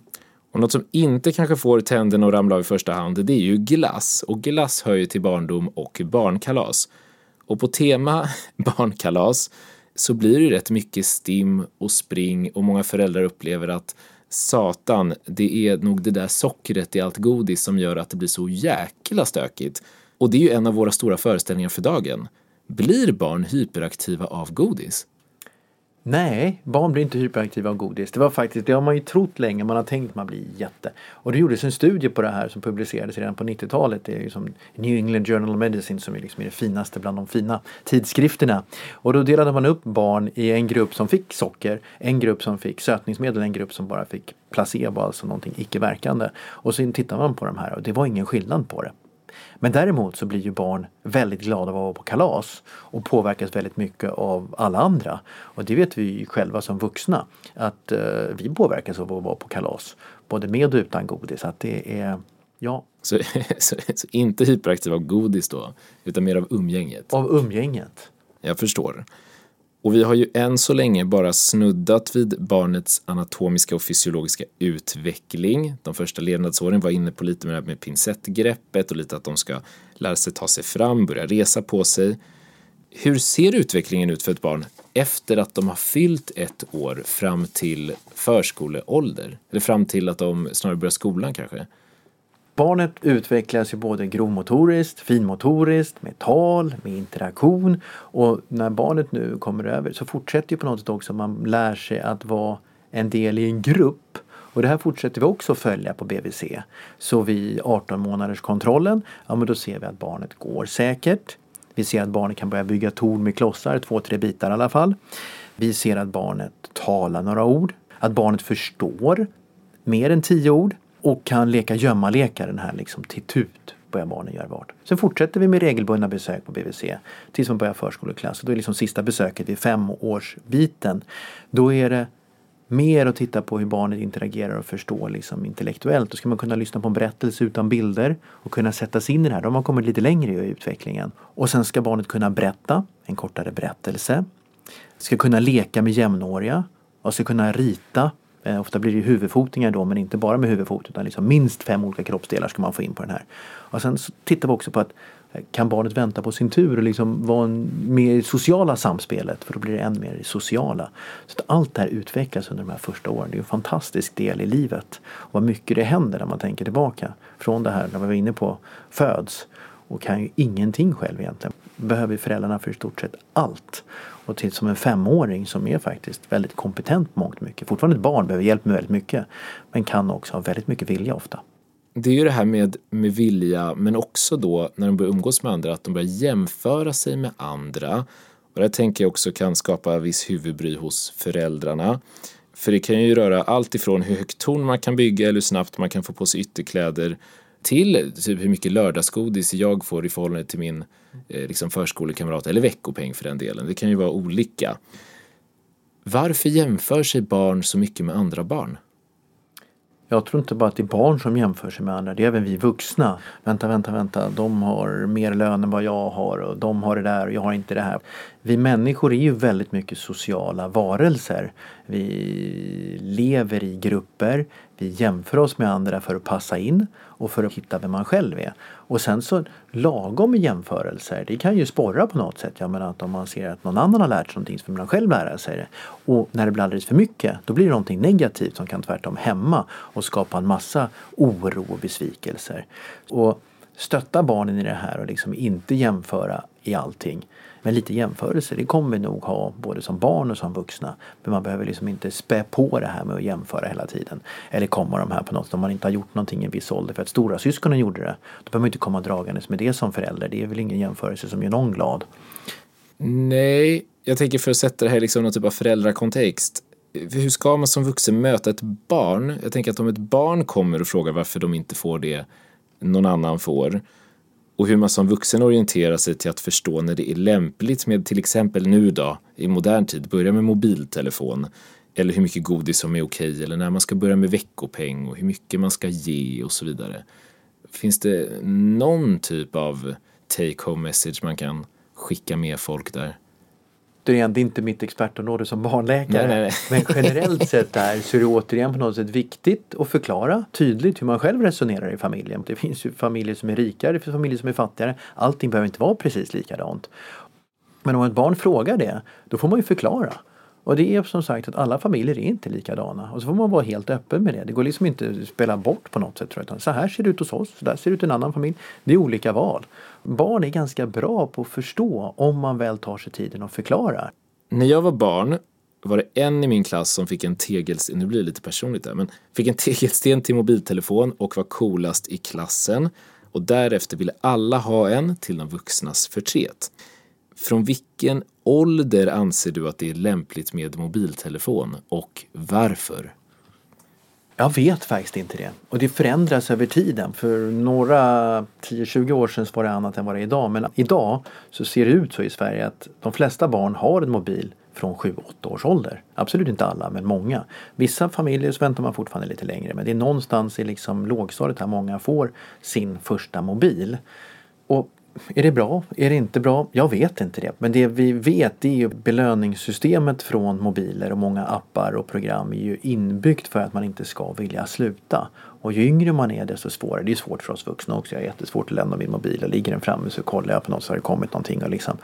Och något som inte kanske får tänderna att ramla av i första hand det är ju glass. Och glass hör ju till barndom och barnkalas. Och på tema barnkalas så blir det ju rätt mycket stim och spring och många föräldrar upplever att satan, det är nog det där sockret i allt godis som gör att det blir så jäkla stökigt. Och det är ju en av våra stora föreställningar för dagen. Blir barn hyperaktiva av godis? Nej, barn blir inte hyperaktiva av godis. Det var faktiskt, det har man ju trott länge, man har tänkt att man blir jätte. Och det gjordes en studie på det här som publicerades redan på 90-talet. Det är ju som New England Journal of Medicine som är liksom det finaste bland de fina tidskrifterna. Och då delade man upp barn i en grupp som fick socker, en grupp som fick sötningsmedel, en grupp som bara fick placebo, alltså någonting icke-verkande. Och sen tittade man på de här och det var ingen skillnad på det. Men däremot så blir ju barn väldigt glada av att vara på kalas och påverkas väldigt mycket av alla andra. Och det vet vi själva som vuxna att uh, vi påverkas av att vara på kalas. Både med och utan godis. Att det är, ja. Så, så, så inte hyperaktiv av godis då, utan mer av umgänget? Av umgänget. Jag förstår. Och vi har ju än så länge bara snuddat vid barnets anatomiska och fysiologiska utveckling. De första levnadsåren var inne på lite med, med pincettgreppet och lite att de ska lära sig ta sig fram, börja resa på sig. Hur ser utvecklingen ut för ett barn efter att de har fyllt ett år fram till förskoleålder? Eller fram till att de snarare börjar skolan kanske? Barnet utvecklas ju både grovmotoriskt, finmotoriskt, med tal, med interaktion och när barnet nu kommer över så fortsätter ju på något sätt också man lär sig att vara en del i en grupp. Och det här fortsätter vi också följa på BVC. Så vid 18 månaders kontrollen, ja men då ser vi att barnet går säkert. Vi ser att barnet kan börja bygga torn med klossar, två, tre bitar i alla fall. Vi ser att barnet talar några ord, att barnet förstår mer än tio ord och kan leka gömmalekar, den här liksom till tut börjar barnen göra vart. Sen fortsätter vi med regelbundna besök på BVC tills man börjar förskoleklass. Och då är liksom sista besöket vid femårsbiten. Då är det mer att titta på hur barnet interagerar och förstår liksom intellektuellt. Då ska man kunna lyssna på en berättelse utan bilder och kunna sätta sig in i det här. Då har man kommit lite längre i utvecklingen. Och sen ska barnet kunna berätta en kortare berättelse. Ska kunna leka med jämnåriga och ska kunna rita Eh, ofta blir det huvudfotningar då men inte bara med huvudfot utan liksom minst fem olika kroppsdelar ska man få in på den här. Och sen tittar vi också på att eh, kan barnet vänta på sin tur och liksom vara med i sociala samspelet för då blir det än mer sociala. Så att allt det här utvecklas under de här första åren. Det är en fantastisk del i livet. Och vad mycket det händer när man tänker tillbaka. Från det här när vi var inne på föds och kan ju ingenting själv egentligen. Behöver föräldrarna för i stort sett allt. Och till som en femåring som är faktiskt väldigt kompetent på mångt mycket. Fortfarande ett barn, behöver hjälp med väldigt mycket. Men kan också ha väldigt mycket vilja ofta. Det är ju det här med, med vilja men också då när de börjar umgås med andra att de börjar jämföra sig med andra. Och det tänker jag också kan skapa viss huvudbry hos föräldrarna. För det kan ju röra allt ifrån hur högt torn man kan bygga eller hur snabbt man kan få på sig ytterkläder till typ hur mycket lördagsgodis jag får i förhållande till min eh, liksom förskolekamrat eller veckopeng för den delen. Det kan ju vara olika. Varför jämför sig barn så mycket med andra barn? Jag tror inte bara att det är barn som jämför sig med andra, det är även vi vuxna. Vänta, vänta, vänta, de har mer lön än vad jag har och de har det där och jag har inte det här. Vi människor är ju väldigt mycket sociala varelser. Vi lever i grupper, vi jämför oss med andra för att passa in och för att hitta vem man själv är. Och sen så lagom jämförelser, det kan ju sporra på något sätt. Jag menar att om man ser att någon annan har lärt sig någonting så vill man själv lära sig det. Och när det blir alldeles för mycket, då blir det någonting negativt som kan tvärtom hämma och skapa en massa oro och besvikelser. Och stötta barnen i det här och liksom inte jämföra i allting. Men lite jämförelse, det kommer vi nog ha både som barn och som vuxna. Men man behöver liksom inte spä på det här med att jämföra hela tiden. Eller komma de här på något om man inte har gjort någonting i en viss ålder för att stora syskonen gjorde det. Då behöver man inte komma dragandes med det som förälder. Det är väl ingen jämförelse som gör någon glad. Nej, jag tänker för att sätta det här i liksom någon typ av föräldrakontext. Hur ska man som vuxen möta ett barn? Jag tänker att om ett barn kommer och frågar varför de inte får det någon annan får och hur man som vuxen orienterar sig till att förstå när det är lämpligt med till exempel nu då i modern tid börja med mobiltelefon eller hur mycket godis som är okej eller när man ska börja med veckopeng och hur mycket man ska ge och så vidare. Finns det någon typ av take home message man kan skicka med folk där? Återigen, det är inte mitt expertområde som barnläkare. Nej, nej, nej. Men generellt sett där så är det återigen på något sätt viktigt att förklara tydligt hur man själv resonerar i familjen. Det finns ju familjer som är rikare, det finns familjer som är fattigare. Allting behöver inte vara precis likadant. Men om ett barn frågar det, då får man ju förklara. Och det är som sagt att alla familjer är inte likadana. Och så får man vara helt öppen med det. Det går liksom inte att spela bort på något sätt. Tror jag. Så här ser det ut hos oss, så där ser det ut i en annan familj. Det är olika val. Barn är ganska bra på att förstå om man väl tar sig tiden och förklarar. När jag var barn var det en i min klass som fick en tegelsten, nu blir det lite personligt där, men fick en tegelsten till mobiltelefon och var coolast i klassen. Och därefter ville alla ha en till de vuxnas förtret. Från vilken ålder anser du att det är lämpligt med mobiltelefon och varför? Jag vet faktiskt inte det. Och det förändras över tiden. För några 10-20 år sedan var det annat än vad det är idag. Men idag så ser det ut så i Sverige att de flesta barn har en mobil från 7-8 års ålder. Absolut inte alla, men många. Vissa familjer så väntar man fortfarande lite längre. Men det är någonstans i liksom lågstadiet här många får sin första mobil. Och är det bra? Är det inte bra? Jag vet inte det. Men det vi vet är ju belöningssystemet från mobiler och många appar och program är ju inbyggt för att man inte ska vilja sluta. Och ju yngre man är desto svårare. Det är svårt för oss vuxna också. Jag har jättesvårt att lämna min mobil. Jag ligger den framme så kollar jag på något så har det kommit någonting. Och liksom.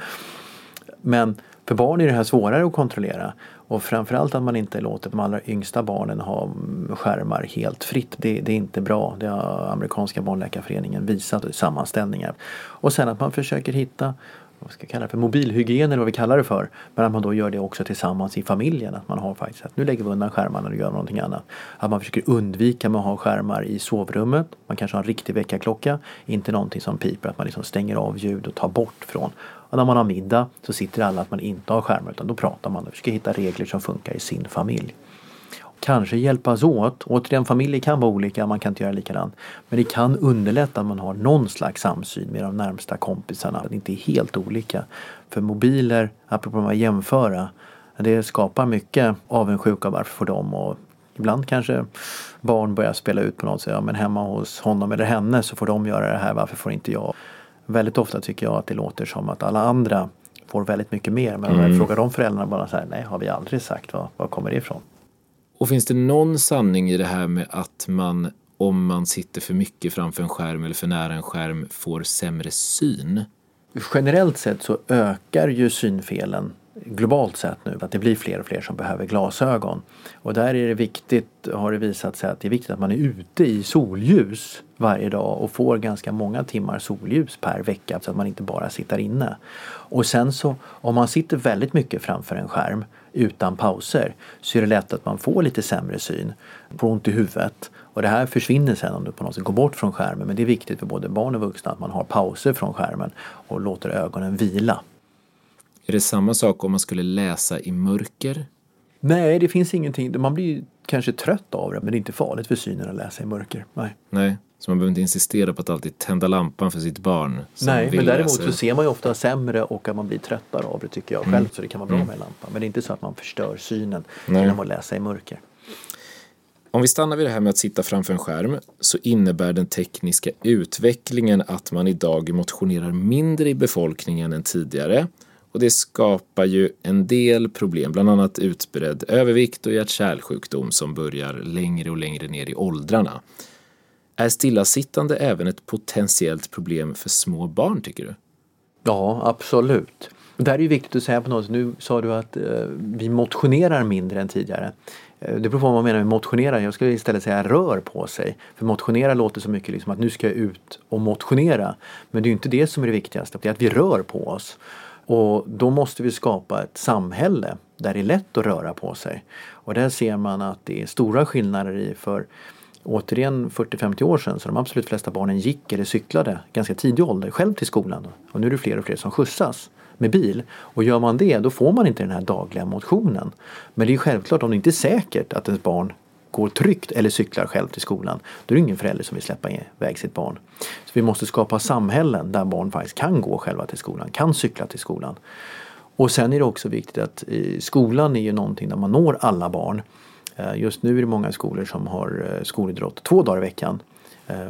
Men för barn är det här svårare att kontrollera. Och framförallt att man inte låter de allra yngsta barnen ha skärmar helt fritt. Det, det, är inte bra. Det har amerikanska barnläkarföreningen visat i sammanställningar. Och sen att man försöker hitta vad ska jag kalla det för, mobilhygien eller vad vi kallar det för. Men att man då gör det också tillsammans i familjen. Att man har faktiskt att nu lägger vi undan skärmarna och gör någonting annat. Att man försöker undvika med att ha skärmar i sovrummet. Man kanske har en riktig väckarklocka. Inte någonting som piper, att man liksom stänger av ljud och tar bort från. Och när man har middag så sitter alla att man inte har skärmar utan då pratar man och försöker hitta regler som funkar i sin familj. Kanske hjälpas åt. Återigen, familjer kan vara olika, man kan inte göra likadant. Men det kan underlätta att man har någon slags samsyn med de närmsta kompisarna. Att det inte är helt olika. För mobiler, apropå att jämföra, det skapar mycket avundsjuka varför får de och Ibland kanske barn börjar spela ut på något sätt. Ja, men hemma hos honom eller henne så får de göra det här. Varför får inte jag? Väldigt ofta tycker jag att det låter som att alla andra får väldigt mycket mer. Men om jag mm. frågar de föräldrarna bara så här, nej har vi aldrig sagt. Var, var kommer det ifrån? Och finns det någon sanning i det här med att man om man sitter för mycket framför en skärm eller för nära en skärm får sämre syn? Generellt sett så ökar ju synfelen globalt sett nu att det blir fler och fler som behöver glasögon. Och där är det viktigt, har det visat sig, att det är viktigt att man är ute i solljus varje dag och får ganska många timmar solljus per vecka så att man inte bara sitter inne. Och sen så om man sitter väldigt mycket framför en skärm utan pauser så är det lätt att man får lite sämre syn, får ont i huvudet och det här försvinner sen om du på något sätt går bort från skärmen men det är viktigt för både barn och vuxna att man har pauser från skärmen och låter ögonen vila. Är det samma sak om man skulle läsa i mörker? Nej, det finns ingenting. Man blir kanske trött av det men det är inte farligt för synen att läsa i mörker. Nej. Nej, så man behöver inte insistera på att alltid tända lampan för sitt barn. Nej, men däremot läsa. så ser man ju ofta sämre och att man blir tröttare av det tycker jag själv. Mm. Så det kan vara bra mm. med lampan. Men det är inte så att man förstör synen Nej. genom att läsa i mörker. Om vi stannar vid det här med att sitta framför en skärm så innebär den tekniska utvecklingen att man idag motionerar mindre i befolkningen än tidigare och det skapar ju en del problem, bland annat utbredd övervikt och hjärt-kärlsjukdom som börjar längre och längre ner i åldrarna. Är stillasittande även ett potentiellt problem för små barn tycker du? Ja, absolut. Det här är ju viktigt att säga på något sätt. Nu sa du att eh, vi motionerar mindre än tidigare. Eh, det beror på vad man menar med motionera. Jag skulle istället säga rör på sig. För motionera låter så mycket liksom att nu ska jag ut och motionera. Men det är ju inte det som är det viktigaste. Det är att vi rör på oss. Och då måste vi skapa ett samhälle där det är lätt att röra på sig. Och där ser man att det är stora skillnader i för återigen 40-50 år sedan så de absolut flesta barnen gick eller cyklade ganska tidig ålder själv till skolan. Och nu är det fler och fler som skjutsas med bil. Och gör man det då får man inte den här dagliga motionen. Men det är självklart om det inte är säkert att ens barn går tryggt eller cyklar själv till skolan, då är det ingen förälder som vill släppa iväg sitt barn. Så vi måste skapa samhällen där barn faktiskt kan gå själva till skolan, kan cykla till skolan. Och sen är det också viktigt att eh, skolan är ju någonting där man når alla barn. Eh, just nu är det många skolor som har eh, skolidrott två dagar i veckan.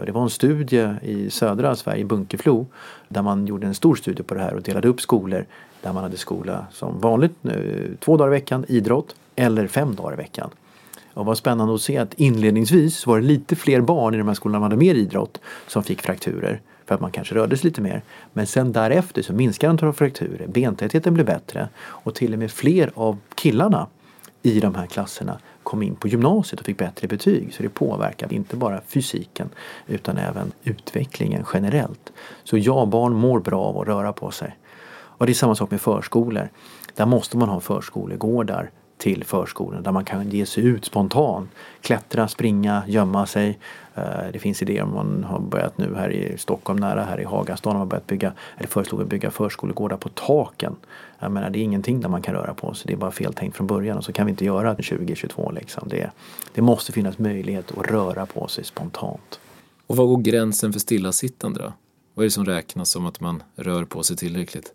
Det var en studie i södra Sverige, Bunkeflo, där man gjorde en stor studie på det här och delade upp skolor där man hade skola som vanligt två dagar i veckan, idrott, eller fem dagar i veckan. Och vad spännande att se att inledningsvis var det lite fler barn i de här skolorna som hade mer idrott som fick frakturer för att man kanske rörde sig lite mer. Men sen därefter så minskade antalet frakturer, bentätheten blev bättre och till och med fler av killarna i de här klasserna kom in på gymnasiet och fick bättre betyg. Så det påverkade inte bara fysiken utan även utvecklingen generellt. Så ja, barn mår bra av att röra på sig. Och det är samma sak med förskolor. Där måste man ha förskolegårdar till förskolan där man kan ge sig ut spontant. Klättra, springa, gömma sig. Eh, det finns idéer om man har börjat nu här i Stockholm nära här i Hagastaden har man börjat bygga, eller föreslog att bygga förskolegårdar på taken. Jag menar det är ingenting där man kan röra på sig. Det är bara fel tänkt från början och så kan vi inte göra 2022 liksom. Det, det måste finnas möjlighet att röra på sig spontant. Och var går gränsen för stillasittande då? Vad är det som räknas som att man rör på sig tillräckligt?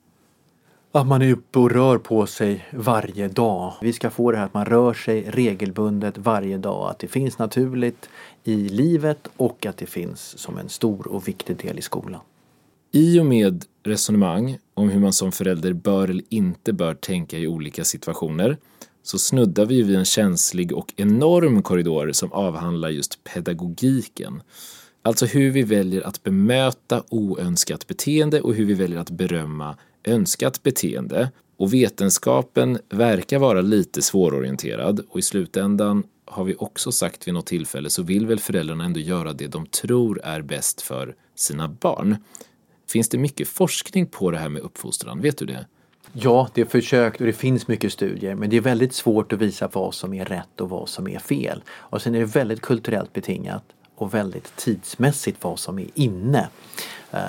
Att man är uppe och rör på sig varje dag. Vi ska få det här att man rör sig regelbundet varje dag. Att det finns naturligt i livet och att det finns som en stor och viktig del i skolan. I och med resonemang om hur man som förälder bör eller inte bör tänka i olika situationer så snuddar vi vid en känslig och enorm korridor som avhandlar just pedagogiken. Alltså hur vi väljer att bemöta oönskat beteende och hur vi väljer att berömma önskat beteende. Och vetenskapen verkar vara lite svårorienterad och i slutändan har vi också sagt vid något tillfälle så vill väl föräldrarna ändå göra det de tror är bäst för sina barn. Finns det mycket forskning på det här med uppfostran? Vet du det? Ja, det är försökt och det finns mycket studier men det är väldigt svårt att visa vad som är rätt och vad som är fel. Och sen är det väldigt kulturellt betingat och väldigt tidsmässigt vad som är inne. Eh,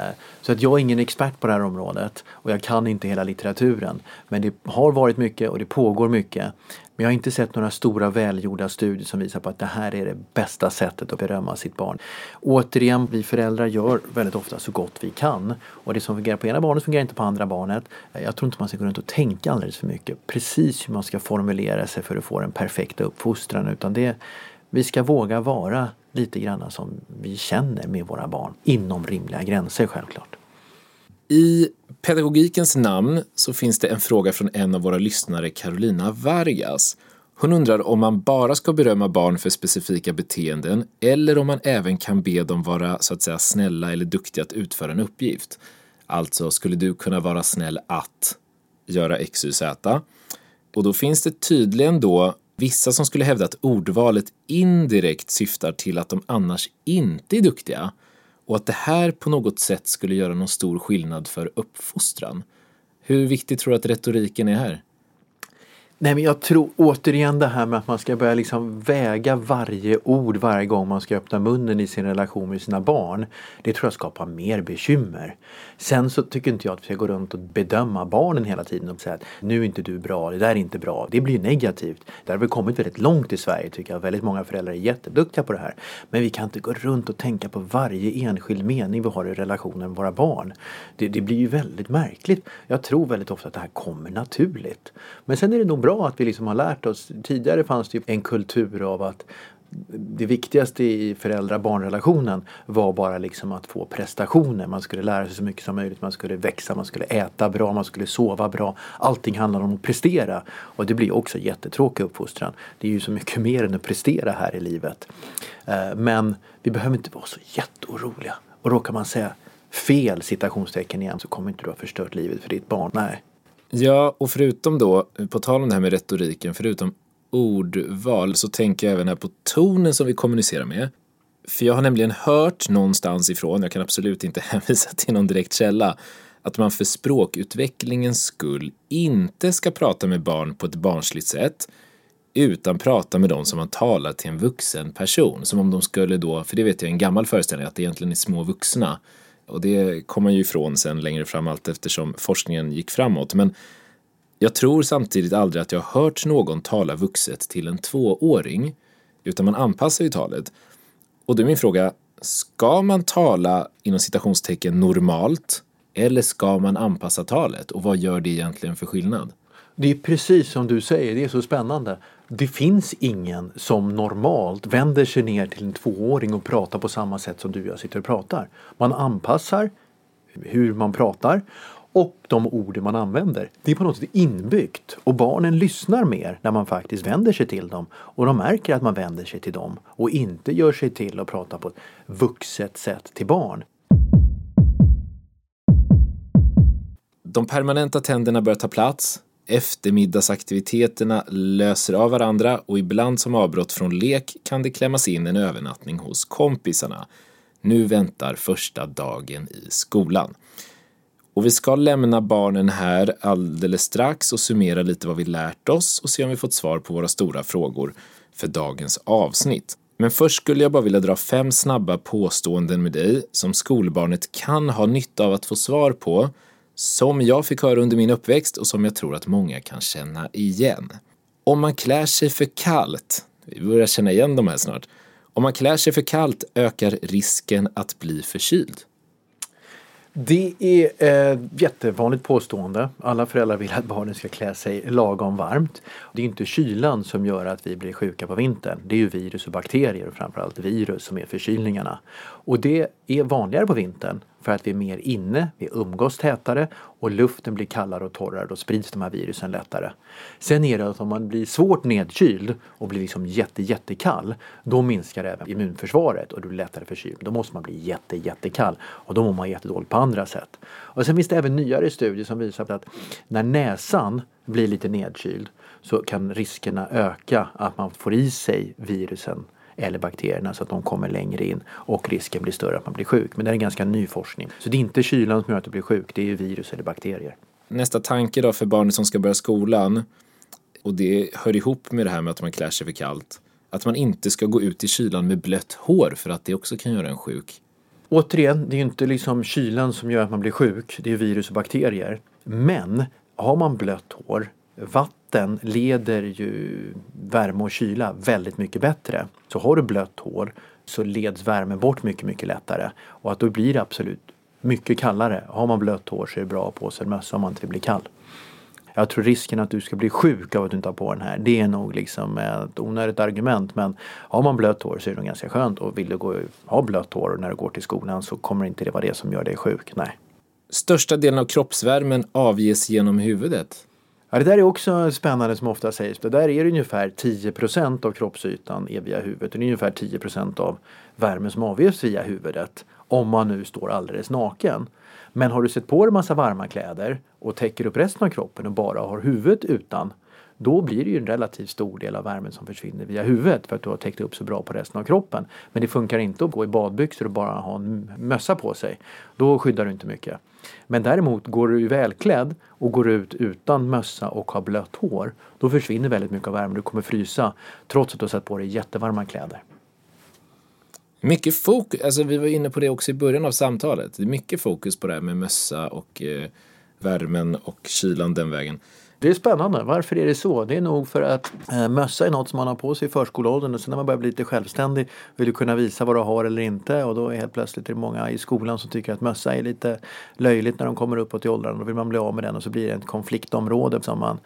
så att jag är ingen expert på det här området och jag kan inte hela litteraturen. Men det har varit mycket och det pågår mycket. Men jag har inte sett några stora välgjorda studier som visar på att det här är det bästa sättet att berömma sitt barn. Återigen, vi föräldrar gör väldigt ofta så gott vi kan. Och det som fungerar på ena barnet fungerar inte på andra barnet. Eh, jag tror inte man ska gå runt och tänka alldeles för mycket precis hur man ska formulera sig för att få den perfekta uppfostran. Utan det, vi ska våga vara lite grann som vi känner med våra barn inom rimliga gränser självklart. I pedagogikens namn så finns det en fråga från en av våra lyssnare, Carolina Vargas. Hon undrar om man bara ska berömma barn för specifika beteenden eller om man även kan be dem vara så att säga snälla eller duktiga att utföra en uppgift. Alltså, skulle du kunna vara snäll att göra X, Y, Z? Och då finns det tydligen då vissa som skulle hävda att ordvalet indirekt syftar till att de annars inte är duktiga och att det här på något sätt skulle göra någon stor skillnad för uppfostran. Hur viktigt tror du att retoriken är här? Nej men jag tror återigen det här med att man ska börja liksom väga varje ord varje gång man ska öppna munnen i sin relation med sina barn. Det tror jag skapar mer bekymmer. Sen så tycker inte jag att vi ska gå runt och bedöma barnen hela tiden och säga att nu är inte du bra, det där är inte bra. Det blir ju negativt. Där har vi kommit väldigt långt i Sverige tycker jag. Väldigt många föräldrar är jätteduktiga på det här. Men vi kan inte gå runt och tänka på varje enskild mening vi har i relationen med våra barn. Det, det blir ju väldigt märkligt. Jag tror väldigt ofta att det här kommer naturligt. Men sen är det nog bra bra att vi liksom har lärt oss. Tidigare fanns det ju en kultur av att det viktigaste i föräldrar-barnrelationen var bara liksom att få prestationer. Man skulle lära sig så mycket som möjligt, man skulle växa, man skulle äta bra, man skulle sova bra. Allting handlar om att prestera. Och det blir också jättetråkig uppfostran. Det är ju så mycket mer än att prestera här i livet. Eh, men vi behöver inte vara så jätteoroliga. Och råkar man säga fel citationstecken igen så kommer inte du ha förstört livet för ditt barn. Nej, Ja, och förutom då, på tal om det här med retoriken, förutom ordval så tänker jag även här på tonen som vi kommunicerar med. För jag har nämligen hört någonstans ifrån, jag kan absolut inte hänvisa till någon direkt källa, att man för språkutvecklingens skull inte ska prata med barn på ett barnsligt sätt utan prata med dem som man talar till en vuxen person. Som om de skulle då, för det vet jag är en gammal föreställning, att det egentligen är små vuxna och det kom man ju ifrån sen längre fram allt eftersom forskningen gick framåt. Men jag tror samtidigt aldrig att jag har hört någon tala vuxet till en tvååring. Utan man anpassar ju talet. Och då är min fråga, ska man tala inom citationstecken normalt? Eller ska man anpassa talet? Och vad gör det egentligen för skillnad? Det är precis som du säger, det är så spännande. Det finns ingen som normalt vänder sig ner till en tvååring och pratar på samma sätt som du och jag sitter och pratar. Man anpassar hur man pratar och de ord man använder. Det är på något sätt inbyggt och barnen lyssnar mer när man faktiskt vänder sig till dem och de märker att man vänder sig till dem och inte gör sig till att prata på ett vuxet sätt till barn. De permanenta tänderna börjar ta plats Eftermiddagsaktiviteterna löser av varandra och ibland som avbrott från lek kan det klämmas in en övernattning hos kompisarna. Nu väntar första dagen i skolan. Och vi ska lämna barnen här alldeles strax och summera lite vad vi lärt oss och se om vi fått svar på våra stora frågor för dagens avsnitt. Men först skulle jag bara vilja dra fem snabba påståenden med dig som skolbarnet kan ha nytta av att få svar på som jag fick höra under min uppväxt och som jag tror att många kan känna igen. Om man klär sig för kallt, vi börjar känna igen de här snart, om man klär sig för kallt ökar risken att bli förkyld. Det är ett jättevanligt påstående. Alla föräldrar vill att barnen ska klä sig lagom varmt. Det är inte kylan som gör att vi blir sjuka på vintern. Det är ju virus och bakterier och framförallt virus som är förkylningarna. Och det är vanligare på vintern för att vi är mer inne, vi umgås tätare och luften blir kallare och torrare. Då sprids de här virusen lättare. Sen är det att om man blir svårt nedkyld och blir liksom jätte, jättekall då minskar även immunförsvaret och du blir lättare förkyld. Då måste man bli jätte, jättekall och då mår man jättedåligt på andra sätt. Och sen finns det även nyare studier som visar att när näsan blir lite nedkyld så kan riskerna öka att man får i sig virusen eller bakterierna så att de kommer längre in och risken blir större att man blir sjuk. Men det är en ganska ny forskning. Så det är inte kylan som gör att du blir sjuk, det är virus eller bakterier. Nästa tanke då för barnen som ska börja skolan och det hör ihop med det här med att man klär sig för kallt. Att man inte ska gå ut i kylan med blött hår för att det också kan göra en sjuk. Återigen, det är ju inte liksom kylan som gör att man blir sjuk, det är virus och bakterier. Men har man blött hår, vatten Vatten leder ju värme och kyla väldigt mycket bättre. Så har du blött hår så leds värmen bort mycket, mycket lättare. Och att då blir det absolut mycket kallare. Har man blött hår så är det bra att ha på sig en mössa om man inte vill bli kall. Jag tror risken att du ska bli sjuk av att du inte har på den här, det är nog liksom ett onödigt argument. Men har man blött hår så är det nog ganska skönt och vill du gå, ha blött hår när du går till skolan så kommer inte det vara det som gör dig sjuk. Nej. Största delen av kroppsvärmen avges genom huvudet. Ja, det där är också spännande som ofta sägs. Det där är ungefär 10% av kroppsytan är via huvudet. Det är ungefär 10% av värmen som avges via huvudet. Om man nu står alldeles naken. Men har du sett på dig massa varma kläder och täcker upp resten av kroppen och bara har huvudet utan då blir det ju en relativt stor del av värmen som försvinner via huvudet för att du har täckt upp så bra på resten av kroppen. Men det funkar inte att gå i badbyxor och bara ha en mössa på sig. Då skyddar du inte mycket. Men däremot går du välklädd och går ut utan mössa och har blött hår, då försvinner väldigt mycket av värmen. Du kommer frysa trots att du har satt på dig jättevarma kläder. Mycket fokus, alltså vi var inne på det också i början av samtalet. Det är mycket fokus på det här med mössa och eh, värmen och kylan den vägen. Det är spännande. Varför är det så? Det är nog för att eh, mössa är något som man har på sig i förskoleåldern och sen när man börjar bli lite självständig vill du kunna visa vad du har eller inte och då är helt plötsligt det många i skolan som tycker att mössa är lite löjligt när de kommer uppåt i åldrarna. Då vill man bli av med den och så blir det ett konfliktområde som man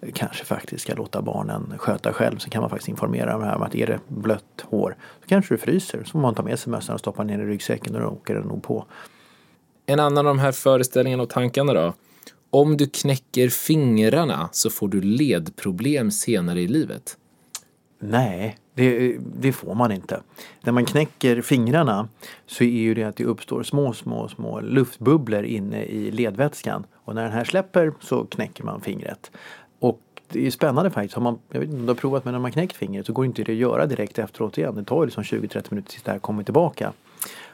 eh, kanske faktiskt ska låta barnen sköta själv. Så kan man faktiskt informera dem här om att är det blött hår så kanske du fryser. Så får man ta med sig mössan och stoppa ner i ryggsäcken och då åker den nog på. En annan av de här föreställningarna och tankarna då? Om du knäcker fingrarna så får du ledproblem senare i livet. Nej, det, det, får man inte. När man knäcker fingrarna så är ju det att det uppstår små, små, små luftbubblor inne i ledvätskan. Och när den här släpper så knäcker man fingret. Och det är spännande faktiskt. Har man, jag vet inte om du har provat men när man knäckt fingret så går inte det att göra direkt efteråt igen. Det tar ju liksom 20-30 minuter tills det här kommer tillbaka.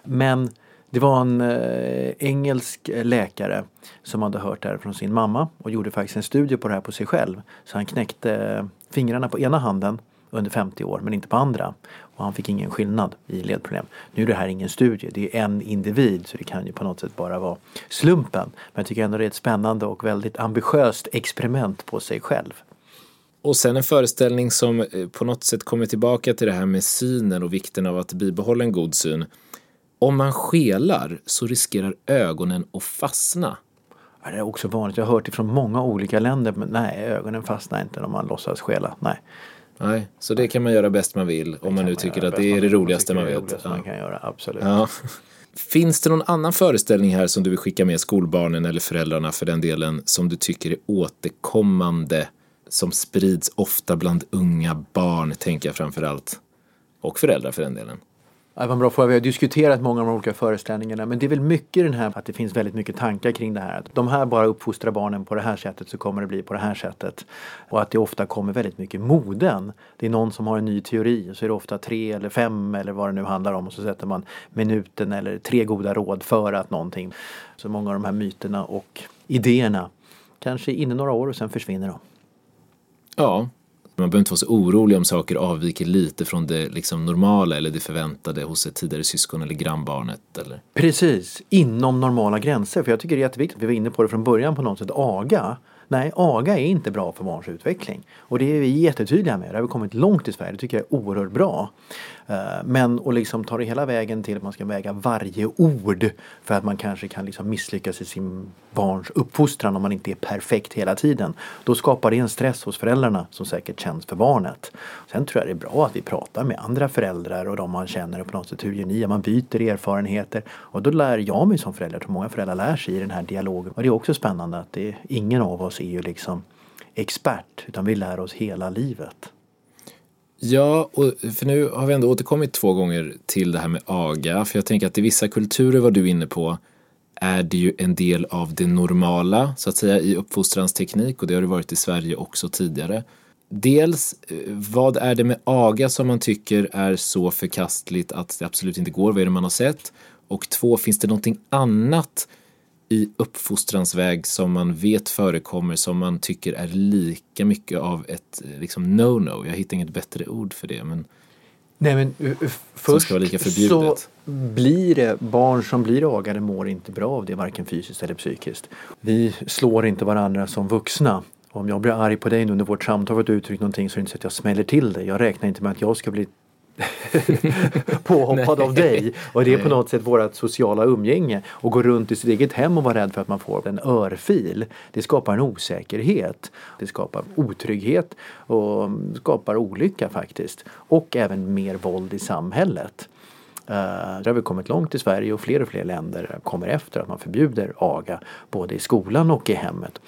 Men det var en eh, engelsk läkare som hade hört det här från sin mamma och gjorde faktiskt en studie på det här på sig själv. Så han knäckte fingrarna på ena handen under 50 år men inte på andra. Och han fick ingen skillnad i ledproblem. Nu är det här ingen studie, det är en individ så det kan ju på något sätt bara vara slumpen. Men jag tycker ändå det är ett spännande och väldigt ambitiöst experiment på sig själv. Och sen en föreställning som eh, på något sätt kommer tillbaka till det här med synen och vikten av att bibehålla en god syn. Om man skelar så riskerar ögonen att fastna. Ja, det är också vanligt. Jag har hört det från många olika länder. Men nej, ögonen fastnar inte om man låtsas skela. Nej. Nej, så det kan man göra bäst man vill om man nu tycker att det är det roligaste man, vet. Det man kan göra, absolut. Ja. Finns det någon annan föreställning här som du vill skicka med skolbarnen eller föräldrarna för den delen som du tycker är återkommande som sprids ofta bland unga barn, tänker jag framför allt. Och föräldrar för den delen. Ja, vad bra fråga. Vi har diskuterat många av de olika föreställningarna men det är väl mycket den här att det finns väldigt mycket tankar kring det här. Att de här bara uppfostrar barnen på det här sättet så kommer det bli på det här sättet. Och att det ofta kommer väldigt mycket moden. Det är någon som har en ny teori och så är det ofta tre eller fem eller vad det nu handlar om och så sätter man minuten eller tre goda råd för att någonting. Så många av de här myterna och idéerna kanske är inne några år och sen försvinner de. Ja, man behöver inte vara så orolig om saker avviker lite från det liksom normala eller det förväntade hos ett tidigare syskon eller grannbarnet. Eller? Precis, inom normala gränser. För jag tycker det är jätteviktigt, vi var inne på det från början på något sätt, aga. Nej, aga är inte bra för barns utveckling. Och det är vi jättetydliga med. Det har vi kommit långt i Sverige. Det tycker jag är oerhört bra. Eh, men och liksom ta det hela vägen till att man ska väga varje ord för att man kanske kan liksom misslyckas i sin barns uppfostran om man inte är perfekt hela tiden. Då skapar det en stress hos föräldrarna som säkert känns för barnet. Sen tror jag det är bra att vi pratar med andra föräldrar och de man känner och på något sätt hur gör ni? Man byter erfarenheter och då lär jag mig som förälder, tror många föräldrar lär sig i den här dialogen. Och det är också spännande att det, ingen av oss är ju liksom expert utan vi lär oss hela livet. Ja, och för nu har vi ändå återkommit två gånger till det här med aga. För jag tänker att i vissa kulturer, vad du är inne på, är det ju en del av det normala, så att säga, i uppfostransteknik och det har det varit i Sverige också tidigare. Dels, eh, vad är det med aga som man tycker är så förkastligt att det absolut inte går? Vad är det man har sett? Och två, finns det någonting annat i uppfostrans väg som man vet förekommer som man tycker är lika mycket av ett liksom no-no. Jag hittar inget bättre ord för det. Men Nej men först så blir det barn som blir agade mår inte bra av det varken fysiskt eller psykiskt. Vi slår inte varandra som vuxna. Om jag blir arg på dig nu under vårt samtal att du uttryckt någonting så är det inte så att jag smäller till dig. Jag räknar inte med att jag ska bli påhoppad av dig. Och det är på något sätt vårt sociala umgänge. Och gå runt i sitt eget hem och vara rädd för att man får en örfil. Det skapar en osäkerhet. Det skapar otrygghet och skapar olycka faktiskt. Och även mer våld i samhället. Uh, där har vi kommit långt i Sverige och fler och fler länder kommer efter att man förbjuder aga både i skolan och i hemmet.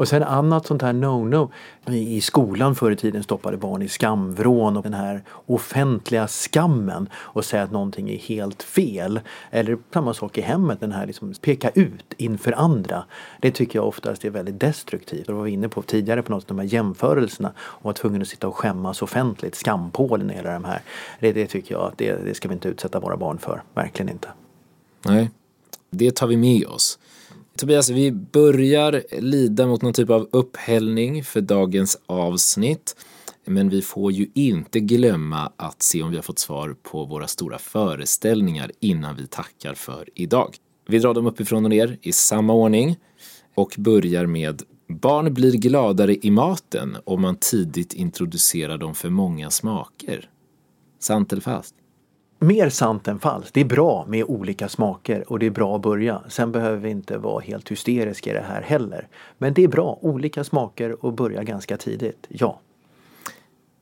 Och sen annat sånt här no-no. I skolan förr i tiden stoppade barn i skamvrån och den här offentliga skammen och säga att någonting är helt fel. Eller samma sak i hemmet, den här liksom peka ut inför andra. Det tycker jag oftast är väldigt destruktivt. Och det var vi inne på tidigare på något de här jämförelserna. Och vara tvungen att sitta och skämmas offentligt, skampålen och hela de här. Det, det tycker jag att det, det ska vi inte utsätta våra barn för. Verkligen inte. Nej, det tar vi med oss. Tobias, vi börjar lida mot någon typ av upphällning för dagens avsnitt. Men vi får ju inte glömma att se om vi har fått svar på våra stora föreställningar innan vi tackar för idag. Vi drar dem uppifrån och ner i samma ordning och börjar med Barn blir gladare i maten om man tidigt introducerar dem för många smaker. Sant eller falskt? Mer sant än falskt. Det är bra med olika smaker och det är bra att börja. Sen behöver vi inte vara helt hysteriska i det här heller. Men det är bra, olika smaker och börja ganska tidigt, ja.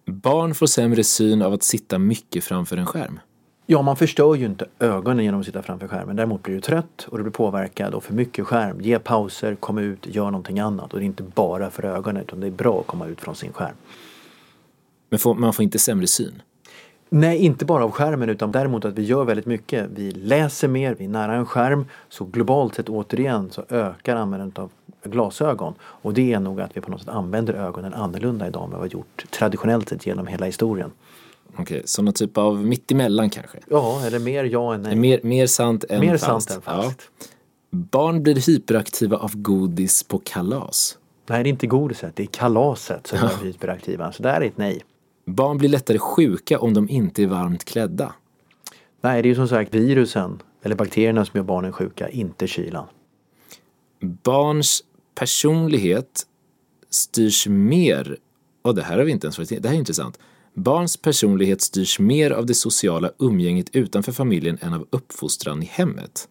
Barn får sämre syn av att sitta mycket framför en skärm. Ja, man förstör ju inte ögonen genom att sitta framför skärmen. Däremot blir du trött och du blir påverkad och för mycket skärm. Ge pauser, kom ut, gör någonting annat. Och det är inte bara för ögonen utan det är bra att komma ut från sin skärm. Men får, man får inte sämre syn? Nej, inte bara av skärmen utan däremot att vi gör väldigt mycket. Vi läser mer, vi är nära en skärm. Så globalt sett återigen så ökar användandet av glasögon. Och det är nog att vi på något sätt använder ögonen annorlunda idag än vad vi har gjort traditionellt sett genom hela historien. Okej, okay, så någon typ av mittemellan kanske? Ja, eller mer ja än nej. Mer, mer sant än mer falskt. Sant än falskt. Ja. Barn blir hyperaktiva av godis på kalas. Nej, det är inte godiset, det är kalaset som är hyperaktiva. Så där är ett nej. Barn blir lättare sjuka om de inte är varmt klädda. Nej, det är ju som sagt virusen eller bakterierna som gör barnen sjuka, inte kylan. Barns personlighet styrs mer, och det här har vi inte ens varit det här är intressant. Barns personlighet styrs mer av det sociala umgänget utanför familjen än av uppfostran i hemmet.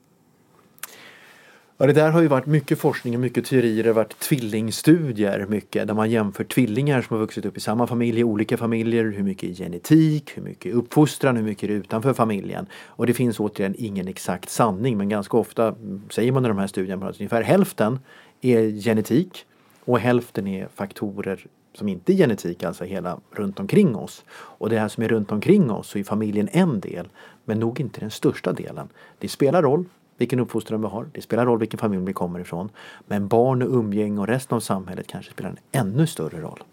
Ja, det där har ju varit mycket forskning och mycket teorier. Det har varit tvillingstudier mycket där man jämför tvillingar som har vuxit upp i samma familj, i olika familjer. Hur mycket är genetik, hur mycket är uppfostran, hur mycket är det utanför familjen. Och det finns återigen ingen exakt sanning men ganska ofta mm, säger man i de här studierna att ungefär hälften är genetik och hälften är faktorer som inte är genetik, alltså hela runt omkring oss. Och det här som är runt omkring oss så är familjen en del, men nog inte den största delen. Det spelar roll, vilken uppfostran vi har. Det spelar roll vilken familj vi kommer ifrån. Men barn och umgänge och resten av samhället kanske spelar en ännu större roll.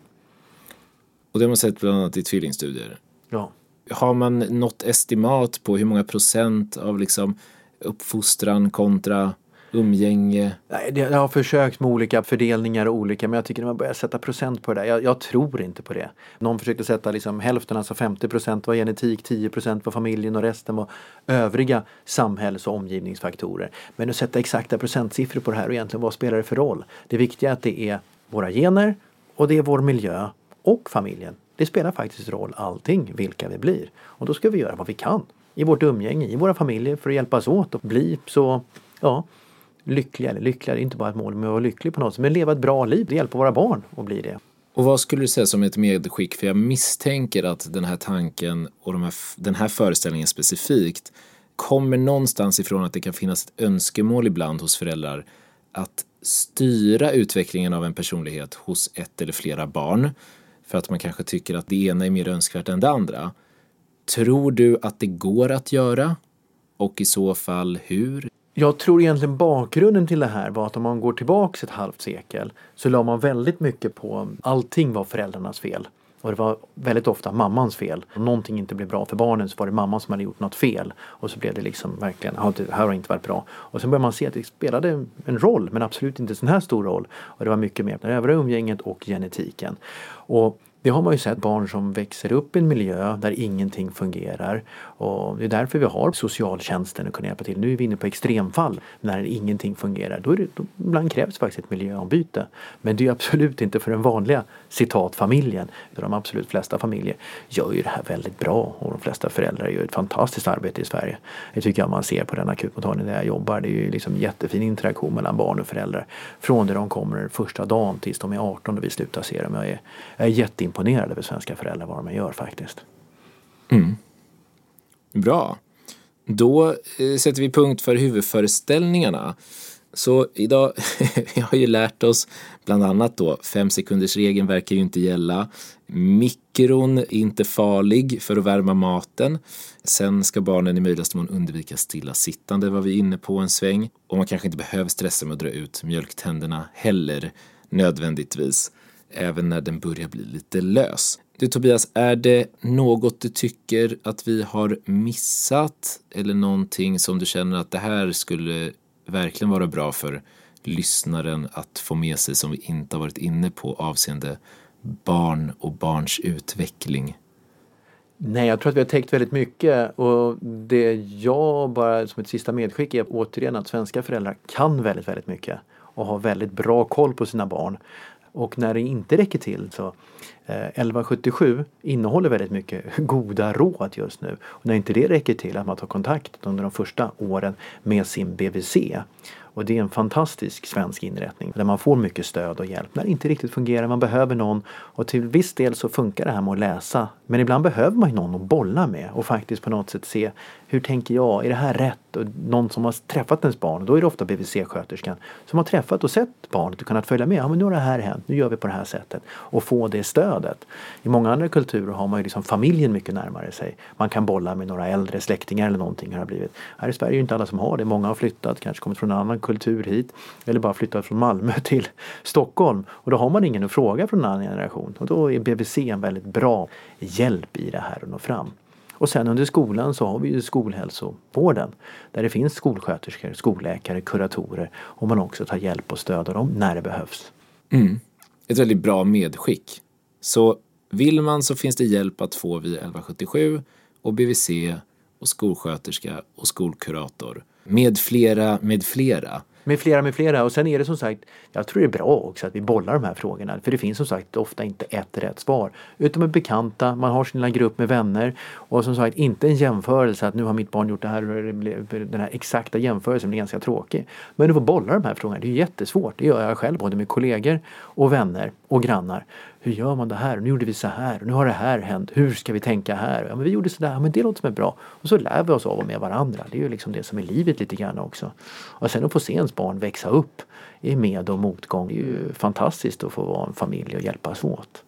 Och det har man sett bland annat i tvillingstudier. Ja. Har man något estimat på hur många procent av liksom uppfostran kontra umgänge? Nej, jag har försökt med olika fördelningar och olika men jag tycker när man börjar sätta procent på det där, jag, jag tror inte på det. Någon försökte sätta liksom hälften, alltså 50 procent var genetik, 10 procent var familjen och resten var övriga samhälls och omgivningsfaktorer. Men att sätta exakta procentsiffror på det här och egentligen vad spelar det för roll? Det viktiga är att det är våra gener och det är vår miljö och familjen Det spelar faktiskt roll allting vilka vi blir. Och då ska vi göra vad vi kan i vårt umgänge, i våra familjer för att hjälpas åt och bli så, ja, lyckliga. Eller lyckliga det är inte bara ett mål med att vara lycklig på något sätt, men leva ett bra liv. Det hjälper våra barn att bli det. Och vad skulle du säga som ett medskick? För jag misstänker att den här tanken och de här, den här föreställningen specifikt kommer någonstans ifrån att det kan finnas ett önskemål ibland hos föräldrar att styra utvecklingen av en personlighet hos ett eller flera barn för att man kanske tycker att det ena är mer önskvärt än det andra. Tror du att det går att göra? Och i så fall hur? Jag tror egentligen bakgrunden till det här var att om man går tillbaks ett halvt sekel så la man väldigt mycket på allting var föräldrarnas fel. Och det var väldigt ofta mammans fel. Om någonting inte blev bra för barnen så var det mamman som hade gjort något fel. Och så blev det liksom verkligen, det här har inte varit bra. Och sen började man se att det spelade en roll men absolut inte en sån här stor roll. Och det var mycket mer det övriga umgänget och genetiken. Och det har man ju sett barn som växer upp i en miljö där ingenting fungerar. Och det är därför vi har socialtjänsten att kunna hjälpa till. Nu är vi inne på extremfall när ingenting fungerar. Då, är det, då ibland krävs faktiskt ett miljöombyte. Men det är absolut inte för den vanliga citat familjen. De absolut flesta familjer gör ju det här väldigt bra och de flesta föräldrar gör ett fantastiskt arbete i Sverige. Det tycker jag man ser på den akutmottagning där jag jobbar. Det är ju liksom jättefin interaktion mellan barn och föräldrar. Från det de kommer första dagen tills de är 18 och vi slutar se dem. Jag är, jag är jätteimponerad över svenska föräldrar vad de gör faktiskt. Mm. Bra. Då eh, sätter vi punkt för huvudföreställningarna. Så idag, vi har ju lärt oss bland annat då, fem sekunders regeln verkar ju inte gälla. Mikron är inte farlig för att värma maten. Sen ska barnen i möjligaste mån undvika stillasittande var vi inne på en sväng. Och man kanske inte behöver stressa med att dra ut mjölktänderna heller nödvändigtvis. Även när den börjar bli lite lös. Du Tobias, är det något du tycker att vi har missat eller någonting som du känner att det här skulle verkligen vara bra för lyssnaren att få med sig som vi inte har varit inne på avseende barn och barns utveckling? Nej, jag tror att vi har täckt väldigt mycket och det jag bara som ett sista medskick är återigen att svenska föräldrar kan väldigt, väldigt mycket och har väldigt bra koll på sina barn. Och när det inte räcker till så Eh, 1177 innehåller väldigt mycket goda råd just nu. Och när inte det räcker till att man tar kontakt under de första åren med sin BVC och det är en fantastisk svensk inrättning där man får mycket stöd och hjälp när det inte riktigt fungerar, man behöver någon. Och till viss del så funkar det här med att läsa. Men ibland behöver man ju någon att bolla med och faktiskt på något sätt se hur tänker jag, är det här rätt? Och någon som har träffat ens barn, och då är det ofta BVC-sköterskan som har träffat och sett barnet och kunnat följa med. Ja men nu har det här hänt, nu gör vi på det här sättet. Och få det stödet. I många andra kulturer har man ju liksom familjen mycket närmare sig. Man kan bolla med några äldre släktingar eller någonting har det blivit. Här i Sverige är det inte alla som har det. Många har flyttat, kanske kommit från en annan kultur hit eller bara flyttat från Malmö till Stockholm och då har man ingen att fråga från en annan generation och då är BVC en väldigt bra hjälp i det här att nå fram. Och sen under skolan så har vi ju skolhälsovården där det finns skolsköterskor, skolläkare, kuratorer och man också tar hjälp och stöd av dem när det behövs. Mm. Ett väldigt bra medskick. Så vill man så finns det hjälp att få via 1177 och BVC och skolsköterska och skolkurator med flera, med flera. Med flera, med flera. Och sen är det som sagt, jag tror det är bra också att vi bollar de här frågorna. För det finns som sagt ofta inte ett rätt svar. Utan med bekanta, man har sin lilla grupp med vänner. Och som sagt inte en jämförelse att nu har mitt barn gjort det här. Den här exakta jämförelsen blir ganska tråkig. Men att får bolla de här frågorna, det är jättesvårt. Det gör jag själv både med kollegor och vänner och grannar. Hur gör man det här? Nu gjorde vi så här. Nu har det här hänt. Hur ska vi tänka här? Ja, men vi gjorde så där. ja, Men det låter som är bra. Och så lär vi oss av och med varandra. Det är ju liksom det som är livet lite grann också. Och sen att få se ens barn växa upp i med och motgång. Det är ju fantastiskt att få vara en familj och hjälpas åt.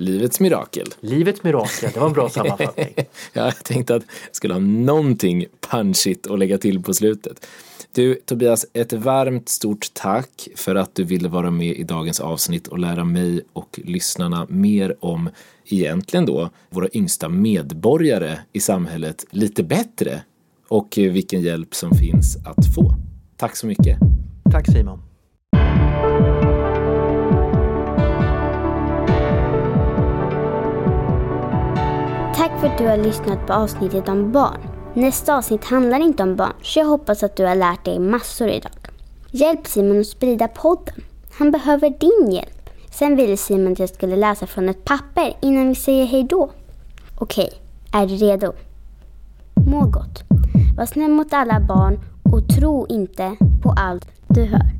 Livets mirakel. Livets mirakel, det var en bra sammanfattning. ja, jag tänkte att jag skulle ha någonting punchigt att lägga till på slutet. Du Tobias, ett varmt stort tack för att du ville vara med i dagens avsnitt och lära mig och lyssnarna mer om egentligen då våra yngsta medborgare i samhället lite bättre och vilken hjälp som finns att få. Tack så mycket. Tack Simon. Tack för att du har lyssnat på avsnittet om barn. Nästa avsnitt handlar inte om barn, så jag hoppas att du har lärt dig massor idag. Hjälp Simon att sprida podden. Han behöver din hjälp. Sen ville Simon att jag skulle läsa från ett papper innan vi säger hejdå. Okej, är du redo? Må gott. Var snäll mot alla barn och tro inte på allt du hör.